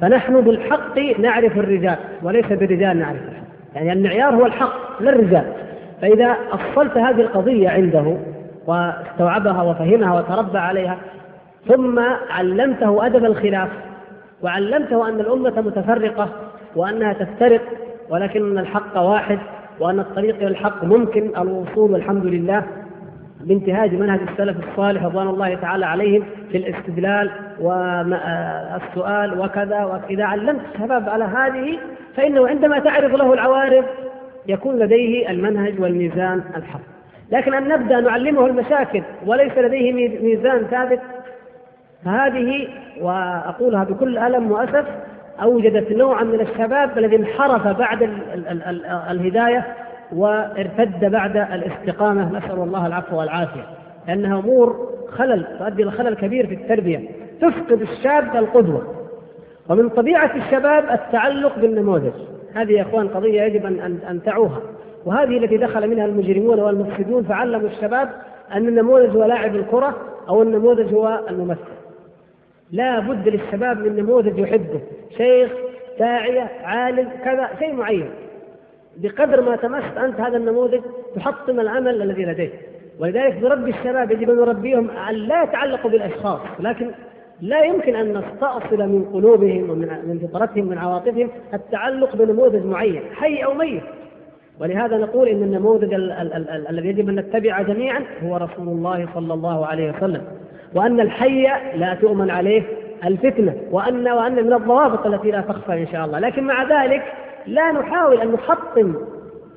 فنحن بالحق نعرف الرجال وليس بالرجال نعرف الحق. يعني المعيار هو الحق لا الرجال. فإذا أصلت هذه القضية عنده واستوعبها وفهمها وتربى عليها ثم علمته أدب الخلاف وعلمته أن الأمة متفرقة وأنها تفترق ولكن الحق واحد وأن الطريق إلى الحق ممكن الوصول والحمد لله بانتهاج منهج السلف الصالح رضوان الله تعالى عليهم في الاستدلال والسؤال وكذا وإذا علمت الشباب على هذه فإنه عندما تعرض له العوارض يكون لديه المنهج والميزان الحق. لكن أن نبدأ نعلمه المشاكل وليس لديه ميزان ثابت فهذه وأقولها بكل ألم وأسف أوجدت نوعا من الشباب الذي انحرف بعد ال ال ال ال الهداية وارتد بعد الاستقامة. نسأل الله العفو والعافية. لأنها أمور خلل تؤدي إلى خلل كبير في التربية. تفقد الشاب القدوة. ومن طبيعة الشباب التعلق بالنموذج. هذه يا إخوان قضية يجب ان أن تعوها. وهذه التي دخل منها المجرمون والمفسدون فعلموا الشباب أن النموذج هو لاعب الكرة أو النموذج هو الممثل. لا بد للشباب من نموذج يحبه. شيخ داعية عالم كذا شيء معين. بقدر ما تمست أنت هذا النموذج تحطم العمل الذي لديك. ولذلك نربي الشباب يجب أن نربيهم أن لا يتعلقوا بالأشخاص لكن لا يمكن أن نستأصل من قلوبهم ومن من فطرتهم من عواطفهم التعلق بنموذج معين حي أو ميت. ولهذا نقول إن النموذج الذي يجب أن نتبعه جميعا هو رسول الله صلى الله عليه وسلم. وأن الحي لا تؤمن عليه الفتنة وان وأن من الضوابط التي لا تخفى إن شاء الله. لكن مع ذلك لا نحاول أن نحطم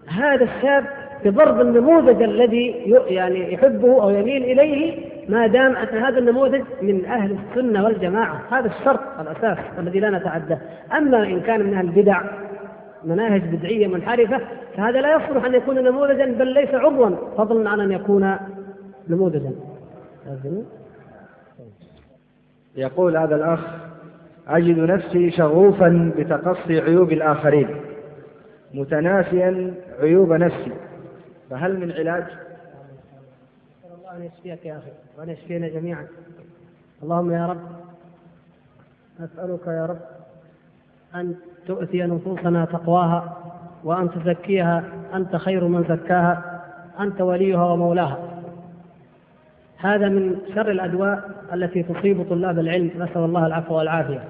هذا الشاب بضرب النموذج الذي يعني يحبه أو يميل إليه ما دام أن هذا النموذج من أهل السنة والجماعة. هذا الشرط الأساس الذي لا نتعداه أما إن كان من أهل البدع مناهج بدعية منحرفة فهذا لا يصلح أن يكون نموذجا بل ليس عضوا فضلا عن أن يكون نموذجا. يقول هذا الأخ أجد نفسي شغوفا بتقصي عيوب الآخرين متناسيا عيوب نفسي فهل من علاج؟ الله أن يشفيك يا أخي وأن يشفينا جميعا اللهم يا رب نسألك يا رب أن تؤتي نفوسنا تقواها وأن تزكيها أنت خير من زكاها أنت وليها ومولاها هذا من شر الأدواء التي تصيب طلاب العلم. نسأل الله العفو والعافية.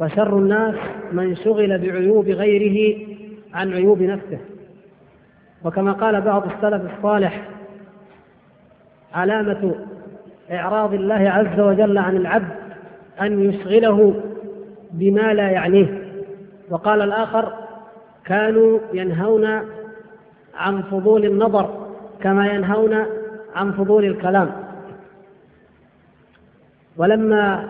وشر الناس من شغل بعيوب غيره عن عيوب نفسه. وكما قال بعض السلف الصالح علامة إعراض الله عز وجل عن العبد أن يشغله بما لا يعنيه. وقال الآخر كانوا ينهون عن فضول النظر كما ينهون عن فضول الكلام. ولما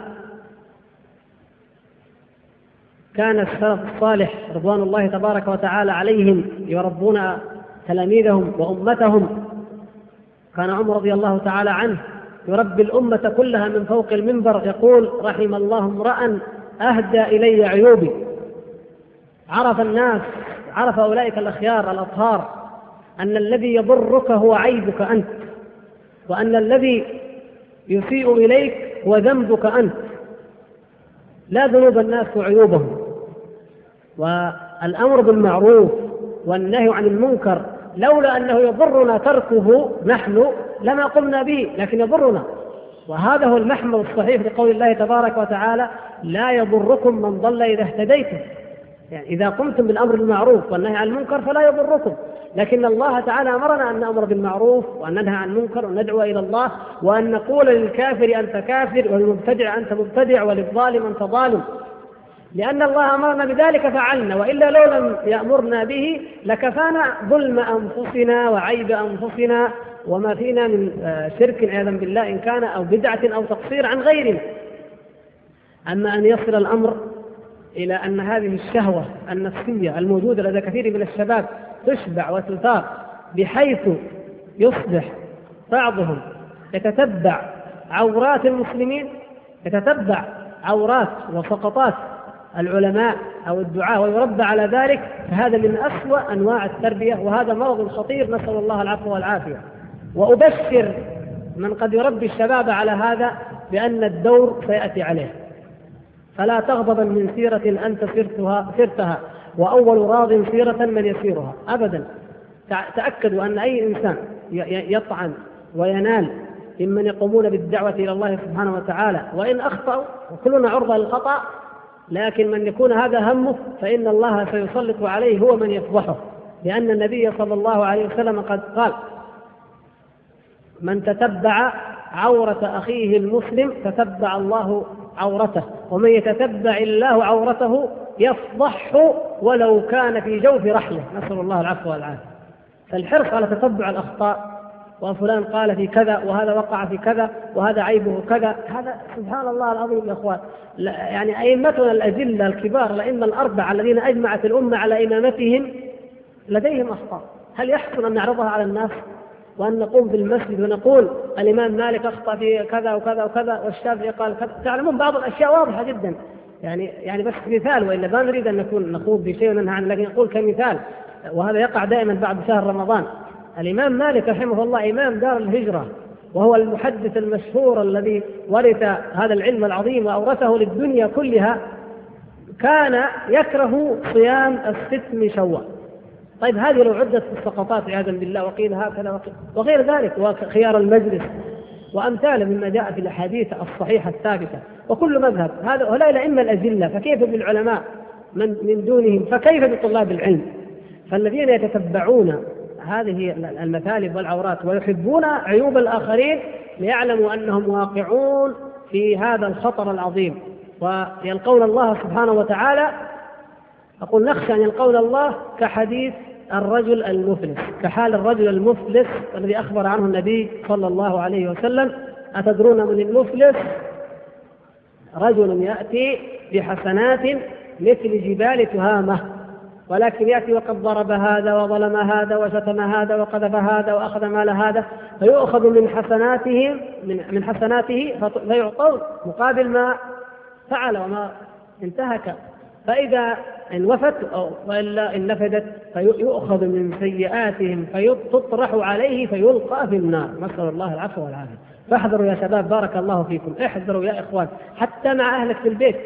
كان السلف الصالح رضوان الله تبارك وتعالى عليهم يربون تلاميذهم وأمتهم كان عمر رضي الله تعالى عنه يربي الأمة كلها من فوق المنبر يقول رحم الله امرا أهدى إلي عيوبي. عرف الناس عرف أولئك الأخيار الأطهار أن الذي يضرك هو عيبك أنت. وأن الذي يسيء إليك هو ذنبك أنت. لا ذنوب الناس وعيوبهم. والأمر بالمعروف والنهي عن المنكر لولا أنه يضرنا تركه نحن لما قمنا به لكن يضرنا. وهذا هو المحمل الصحيح لقول الله تبارك وتعالى لا يضركم من ضل إذا اهتديتم. يعني إذا قمتم بالأمر بالمعروف والنهي عن المنكر فلا يضركم. لكن الله تعالى أمرنا أن نأمر بالمعروف وأن ننهى عن المنكر وندعو إلى الله وأن نقول للكافر أنت كافر وللمبتدع أنت مبتدع وللظالم أنت ظالم. لأن الله أمرنا بذلك فعلنا وإلا لو لم يأمرنا به لكفانا ظلم أنفسنا وعيب أنفسنا وما فينا من آه، شرك عياذا بالله إن كان أو بدعة أو تقصير عن غيرنا. أما أن يصل الأمر إلى أن هذه الشهوة النفسية الموجودة لدى كثير من الشباب تشبع وتثار بحيث يصبح بعضهم يتتبع عورات المسلمين يتتبع عورات وسقطات العلماء أو الدعاة ويربى على ذلك فهذا من أسوأ أنواع التربية وهذا مرض خطير نسأل الله العفو والعافية. وأبشر من قد يربي الشباب على هذا بأن الدور سيأتي عليه. فلا تغضبا من سيرة أنت سرتها, سرتها. وأول راض سيرة من يسيرها. أبدا. تأكدوا أن أي إنسان يطعن وينال ممن يقومون بالدعوة إلى الله سبحانه وتعالى. وإن أخطأوا وكلنا عرضة للخطأ لكن من يكون هذا همه فإن الله سيسلط عليه هو من يفضحه. لأن النبي صلى الله عليه وسلم قد قال من تتبع عورة أخيه المسلم تتبع الله عورته. ومن يتتبع الله عورته يفضحه ولو كان في جوف رحله نسأل الله العفو والعافية. فالحرص على تتبع الأخطاء وفلان قال في كذا وهذا وقع في كذا وهذا عيبه كذا هذا سبحان الله العظيم يا أخوان. يعني أئمتنا الاجله الكبار الأئمة الأربعة الذين أجمعت الأمة على إمامتهم لديهم أخطاء. هل يحسن أن نعرضها على الناس؟ وأن نقوم في المسجد ونقول الإمام مالك أخطأ في كذا وكذا وكذا والشافعي قال كذا. تعلمون بعض الأشياء واضحة جدا. يعني يعني بس مثال وإلا ما نريد أن نكون نخوض بشيء وننهى عنه لكن نقول كمثال وهذا يقع دائما بعد شهر رمضان. الإمام مالك رحمه الله إمام دار الهجرة وهو المحدث المشهور الذي ورث هذا العلم العظيم وأورثه للدنيا كلها كان يكره صيام الست من شوال. طيب هذه لو عدت في السقطات عياذا بالله وقيل هكذا وغير ذلك وخيار المجلس وامثاله مما جاء في الأحاديث الصحيحة الثابتة. وكل مذهب. هذا هؤلاء الأئمة الاجله فكيف بالعلماء من من دونهم؟ فكيف بطلاب العلم؟ فالذين يتتبعون هذه المثالب والعورات ويحبون عيوب الآخرين ليعلموا أنهم واقعون في هذا الخطر العظيم. ويلقون الله سبحانه وتعالى أقول نخشى أن يلقون الله كحديث الرجل المفلس كحال الرجل المفلس الذي أخبر عنه النبي صلى الله عليه وسلم أتدرون من المفلس؟ رجل يأتي بحسنات مثل جبال تهامة ولكن يأتي وقد ضرب هذا وظلم هذا وشتم هذا وقذف هذا وأخذ مال هذا فيؤخذ من حسناته من من حسناته فيعطون مقابل ما فعل وما انتهك. فإذا إن وفت أو وإلا إن نفدت فيؤخذ من سيئاتهم فتطرح عليه فيلقى في النار. نسأل الله العفو والعافية. فاحذروا يا شباب بارك الله فيكم. احذروا يا إخوان حتى مع أهلك في البيت.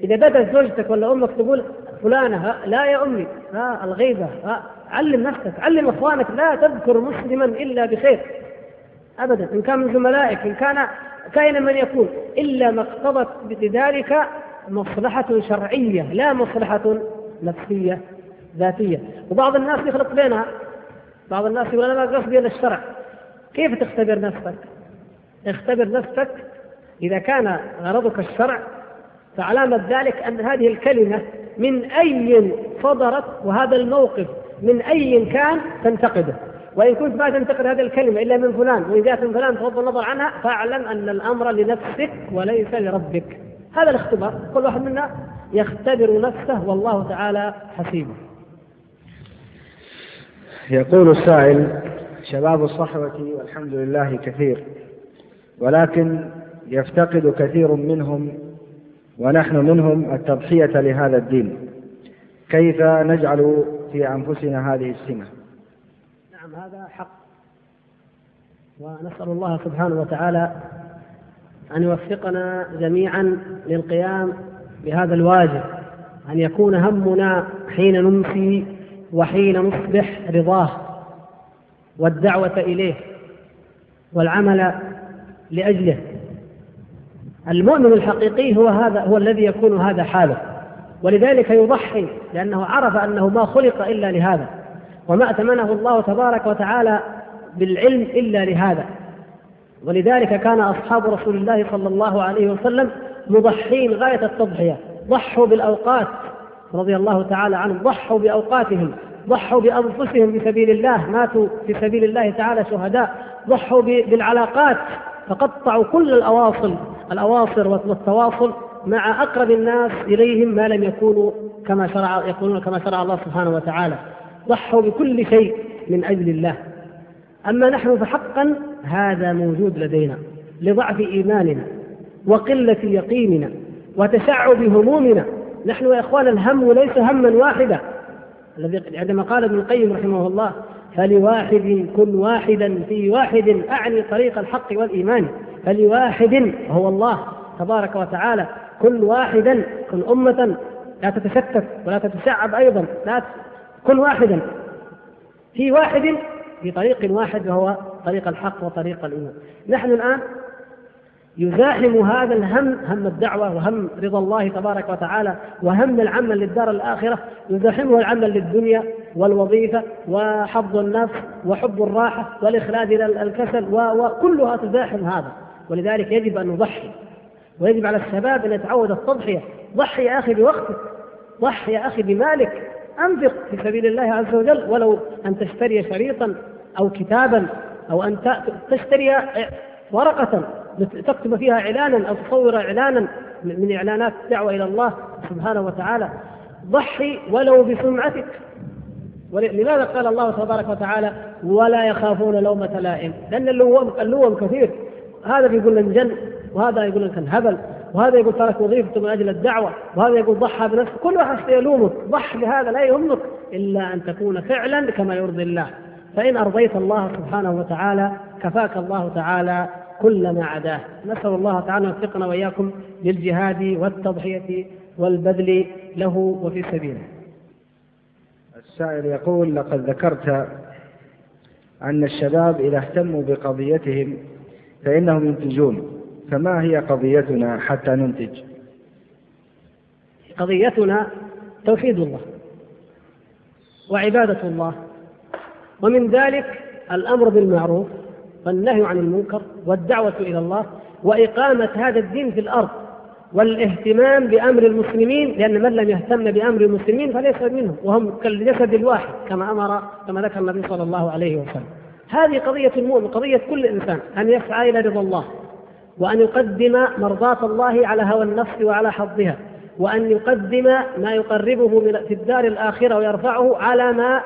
إذا بدأت زوجتك ولا أمك تقول فلانة لا يا أمي ها الغيبة ها علم نفسك علم إخوانك لا تذكر مسلما إلا بخير. أبدا إن كان من زملائك إن كان كائنا من يكون إلا ما اقتضت بذلك مصلحة شرعية لا مصلحة نفسية ذاتية. وبعض الناس يخلط بينها. بعض الناس يقول أنا ما قصدي إلا الشرع. كيف تختبر نفسك؟ اختبر نفسك. إذا كان غرضك الشرع فعلامة ذلك أن هذه الكلمة من أي صدرت وهذا الموقف من أي كان تنتقده. وإن كنت ما تنتقد هذه الكلمة إلا من فلان وإن جاءت من فلان تغض النظر عنها فاعلم أن الأمر لنفسك وليس لربك. هذا الاختبار. كل واحد منا يختبر نفسه والله تعالى حسيبه. يقول السائل شباب الصحوة والحمد لله كثير. ولكن يفتقد كثير منهم ونحن منهم التضحية لهذا الدين. كيف نجعل في أنفسنا هذه السمة؟ نعم هذا حق. ونسأل الله سبحانه وتعالى أن يوفقنا جميعا للقيام بهذا الواجب أن يكون همنا حين نمسي وحين نصبح رضاه والدعوة إليه والعمل لأجله. المؤمن الحقيقي هو هذا هو الذي يكون هذا حاله. ولذلك يضحي لأنه عرف أنه ما خلق إلا لهذا وما أتمنه الله تبارك وتعالى بالعلم إلا لهذا. ولذلك كان أصحاب رسول الله صلى الله عليه وسلم مضحين غاية التضحية. ضحوا بالأوقات رضي الله تعالى عنهم ضحوا بأوقاتهم ضحوا بأنفسهم في سبيل الله ماتوا في سبيل الله تعالى شهداء ضحوا بالعلاقات. فقطعوا كل الأواصل الأواصر والتواصل مع أقرب الناس إليهم ما لم يكونوا كما شرع يكونون كما شرع الله سبحانه وتعالى. ضحوا بكل شيء من أجل الله. أما نحن فحقا هذا موجود لدينا لضعف إيماننا وقلة يقيننا وتشعب همومنا. نحن يا إخوان الهم ليس هما واحدا. الذي عندما قال ابن القيم رحمه الله فلواحد كن واحدا في واحد أعني طريق الحق والإيمان. فلواحد هو الله تبارك وتعالى. كن واحدا كن أمة. لا تتشتت ولا تتشعب أيضا. لا كن واحدا. في واحد في طريق واحد وهو طريق الحق وطريق الإيمان. نحن الآن يزاحم هذا الهم هم الدعوة وهم رضا الله تبارك وتعالى وهم العمل للدار الآخرة. يزاحمه العمل للدنيا. والوظيفة وحظ النفس وحب الراحة والإخلاد إلى الكسل وكلها تزاحم هذا. ولذلك يجب أن نضحي. ويجب على الشباب أن يتعود التضحية. ضحي يا أخي بوقتك. ضحي يا أخي بمالك. أنفق في سبيل الله عز وجل. ولو أن تشتري شريطا أو كتابا أو أن تشتري ورقة تكتب فيها إعلانا أو تصور إعلانا من إعلانات الدعوة إلى الله سبحانه وتعالى. ضحي ولو بسمعتك. لماذا قال الله تبارك وتعالى ولا يخافون لومة لائم لأن اللوم, اللوم كثير. هذا بيقول لك جن وهذا يقول لك هبل وهذا يقول ترك وظيفته من أجل الدعوة وهذا يقول ضحى بنفسه. كل واحد يلومك. ضح بهذا لا يهمك إلا أن تكون فعلا كما يرضي الله. فإن أرضيت الله سبحانه وتعالى كفاك الله تعالى كل ما عداه. نسأل الله تعالى أن يوفقنا وإياكم للجهاد والتضحية والبذل له وفي سبيله. السائل يقول لقد ذكرت أن الشباب إذا اهتموا بقضيتهم فإنهم ينتجون فما هي قضيتنا حتى ننتج؟ قضيتنا توحيد الله وعبادة الله ومن ذلك الأمر بالمعروف والنهي عن المنكر والدعوة إلى الله وإقامة هذا الدين في الأرض. والاهتمام بأمر المسلمين لأن من لم يهتم بأمر المسلمين فليس منهم وهم كالجسد الواحد كما أمر كما ذكر النبي صلى الله عليه وسلم. هذه قضية المؤمن قضية كل إنسان أن يسعى إلى رضا الله وأن يقدم مرضاة الله على هوى النفس وعلى حظها وأن يقدم ما يقربه من في الدار الآخرة ويرفعه على ما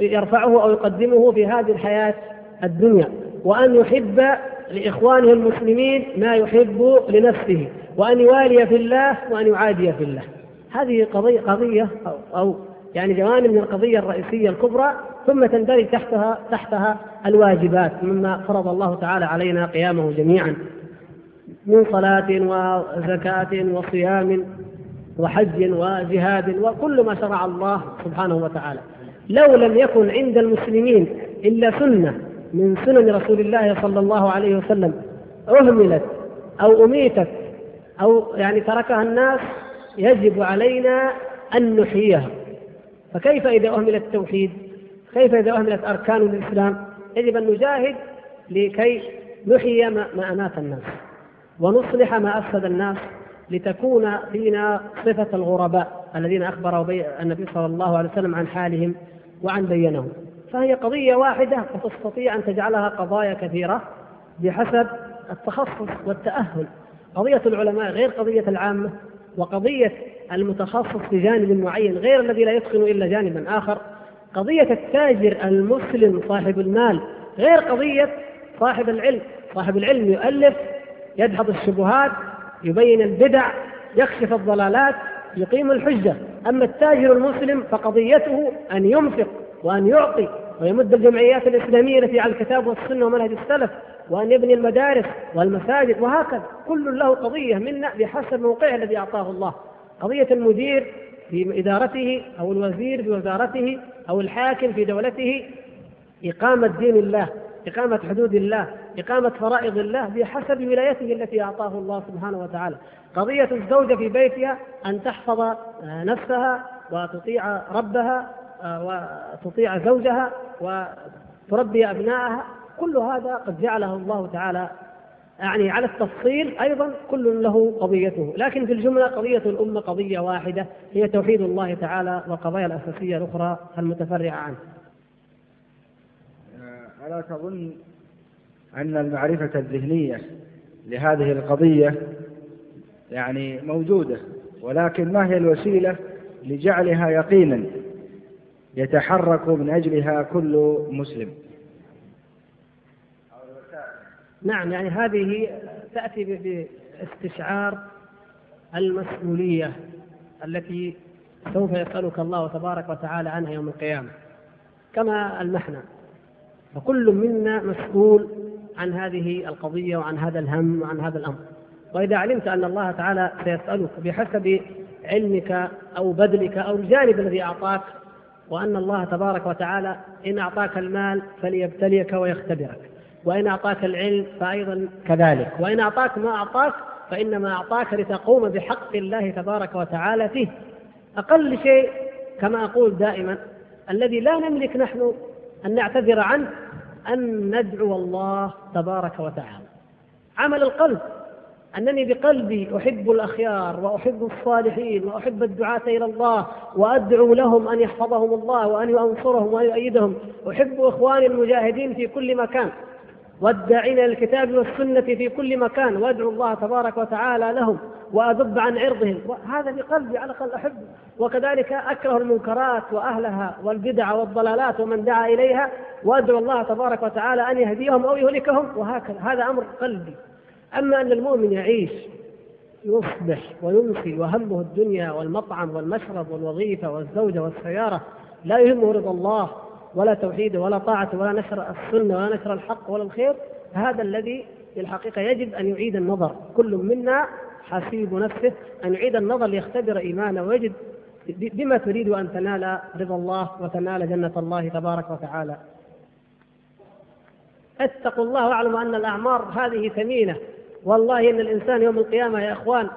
يرفعه أو يقدمه في هذه الحياة الدنيا وأن يحب لإخوانه المسلمين ما يحب لنفسه. وأن يوالي في الله وأن يعادي في الله. هذه قضية قضية أو, أو يعني جوانب من القضية الرئيسية الكبرى ثم تندرج تحتها تحتها الواجبات مما فرض الله تعالى علينا قيامه جميعا. من صلاة وزكاة وصيام وحج وجهاد وكل ما شرع الله سبحانه وتعالى. لو لم يكن عند المسلمين إلا سنة من سنن رسول الله صلى الله عليه وسلم أهملت أو أميتت أو يعني تركها الناس يجب علينا أن نحييها. فكيف إذا أهمل التوحيد؟ كيف إذا أهملت أركان الإسلام؟ يجب أن نجاهد لكي نحيي ما أمات الناس ونصلح ما أفسد الناس لتكون فينا صفة الغرباء الذين أخبر النبي صلى الله عليه وسلم عن حالهم وعن بينهم فهي قضية واحدة وتستطيع أن تجعلها قضايا كثيرة بحسب التخصص والتأهل. قضية العلماء غير قضية العامة وقضية المتخصص في جانب معين غير الذي لا يتقن إلا جانبا آخر. قضية التاجر المسلم صاحب المال غير قضية صاحب العلم. صاحب العلم يؤلف يدحض الشبهات يبين البدع يكشف الضلالات يقيم الحجة. أما التاجر المسلم فقضيته أن ينفق وأن يعطي ويمد الجمعيات الإسلامية التي على الكتاب والسنة ومنهج السلف وأن يبني المدارس والمساجد وهكذا. كل له قضية منا بحسب موقعه الذي أعطاه الله. قضية المدير في إدارته أو الوزير في وزارته أو الحاكم في دولته. إقامة دين الله إقامة حدود الله إقامة فرائض الله بحسب ولايته التي أعطاه الله سبحانه وتعالى. قضية الزوجة في بيتها أن تحفظ نفسها وتطيع ربها وتطيع زوجها وتربي أبنائها كل هذا قد جعله الله تعالى يعني على التفصيل أيضا كل له قضيته. لكن في الجملة قضية الأمة قضية واحدة هي توحيد الله تعالى والقضايا الأساسية الأخرى المتفرعة عنه. ألا تظن أن المعرفة الذهنية لهذه القضية يعني موجودة ولكن ما هي الوسيلة لجعلها يقينا؟ يتحرك من أجلها كل مسلم. نعم يعني هذه تأتي باستشعار المسؤولية التي سوف يسألك الله تبارك وتعالى عنها يوم القيامة كما المحنة. فكل منا مسؤول عن هذه القضية وعن هذا الهم وعن هذا الأمر. وإذا علمت أن الله تعالى سيسألك بحسب علمك أو بذلك أو الجانب الذي أعطاك وأن الله تبارك وتعالى إن أعطاك المال فليبتليك ويختبرك وإن أعطاك العلم فأيضا كذلك وإن أعطاك ما أعطاك فإنما أعطاك لتقوم بحق الله تبارك وتعالى فيه. أقل شيء كما أقول دائما الذي لا نملك نحن أن نعتذر عنه أن ندعو الله تبارك وتعالى. عمل القلب أنني بقلبي أحب الأخيار وأحب الصالحين وأحب الدعاة إلى الله وأدعو لهم أن يحفظهم الله وأن ينصرهم وأن يؤيدهم. أحب إخواني المجاهدين في كل مكان. والداعين الكتاب والسنة في كل مكان. وأدعو الله تبارك وتعالى لهم وأذب عن عرضهم. هذا بقلبي على الأقل أحب وكذلك أكره المنكرات وأهلها والبدع والضلالات ومن دعا إليها. وأدعو الله تبارك وتعالى أن يهديهم أو يهلكهم. وهكذا. هذا أمر قلبي. أما أن المؤمن يعيش يصبح ويمسي وهمه الدنيا والمطعم والمشرب والوظيفة والزوجة والسيارة لا يهمه رضا الله ولا توحيده ولا طاعته ولا نشر السنة ولا نشر الحق ولا الخير. هذا الذي في الحقيقة يجب أن يعيد النظر. كل منا حسيب نفسه أن يعيد النظر ليختبر إيمانه ويجد بما تريد أن تنال رضا الله وتنال جنة الله تبارك وتعالى. اتقوا الله واعلموا أن الأعمار هذه ثمينة. والله إن الإنسان يوم القيامة يا إخوان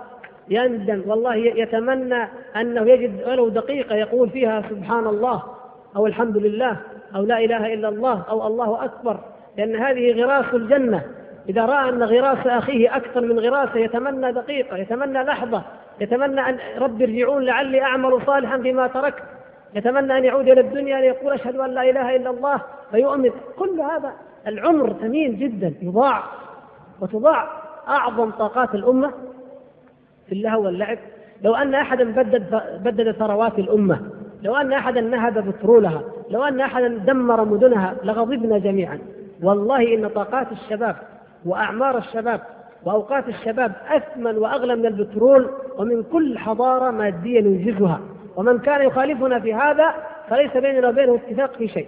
يندم والله يتمنى أنه يجد ولو دقيقة يقول فيها سبحان الله أو الحمد لله أو لا إله إلا الله أو الله أكبر لأن هذه غراس الجنة. إذا رأى أن غراس أخيه أكثر من غراسه يتمنى دقيقة يتمنى لحظة يتمنى أن رب ارجعون لعلي أعمل صالحا بما تركت يتمنى أن يعود إلى الدنيا ليقول أشهد أن لا إله إلا الله فيؤمن كل هذا العمر ثمين جدا يضاع وتضاع. أعظم طاقات الأمة في اللهو واللعب. لو أن أحدا بدد بدد ثروات الأمة لو أن أحدا نهب بترولها لو أن أحدا دمر مدنها لغضبنا جميعا. والله إن طاقات الشباب وأعمار الشباب وأوقات الشباب أثمن وأغلى من البترول ومن كل حضارة مادية ننجزها ومن كان يخالفنا في هذا فليس بيننا وبينه اتفاق في شيء.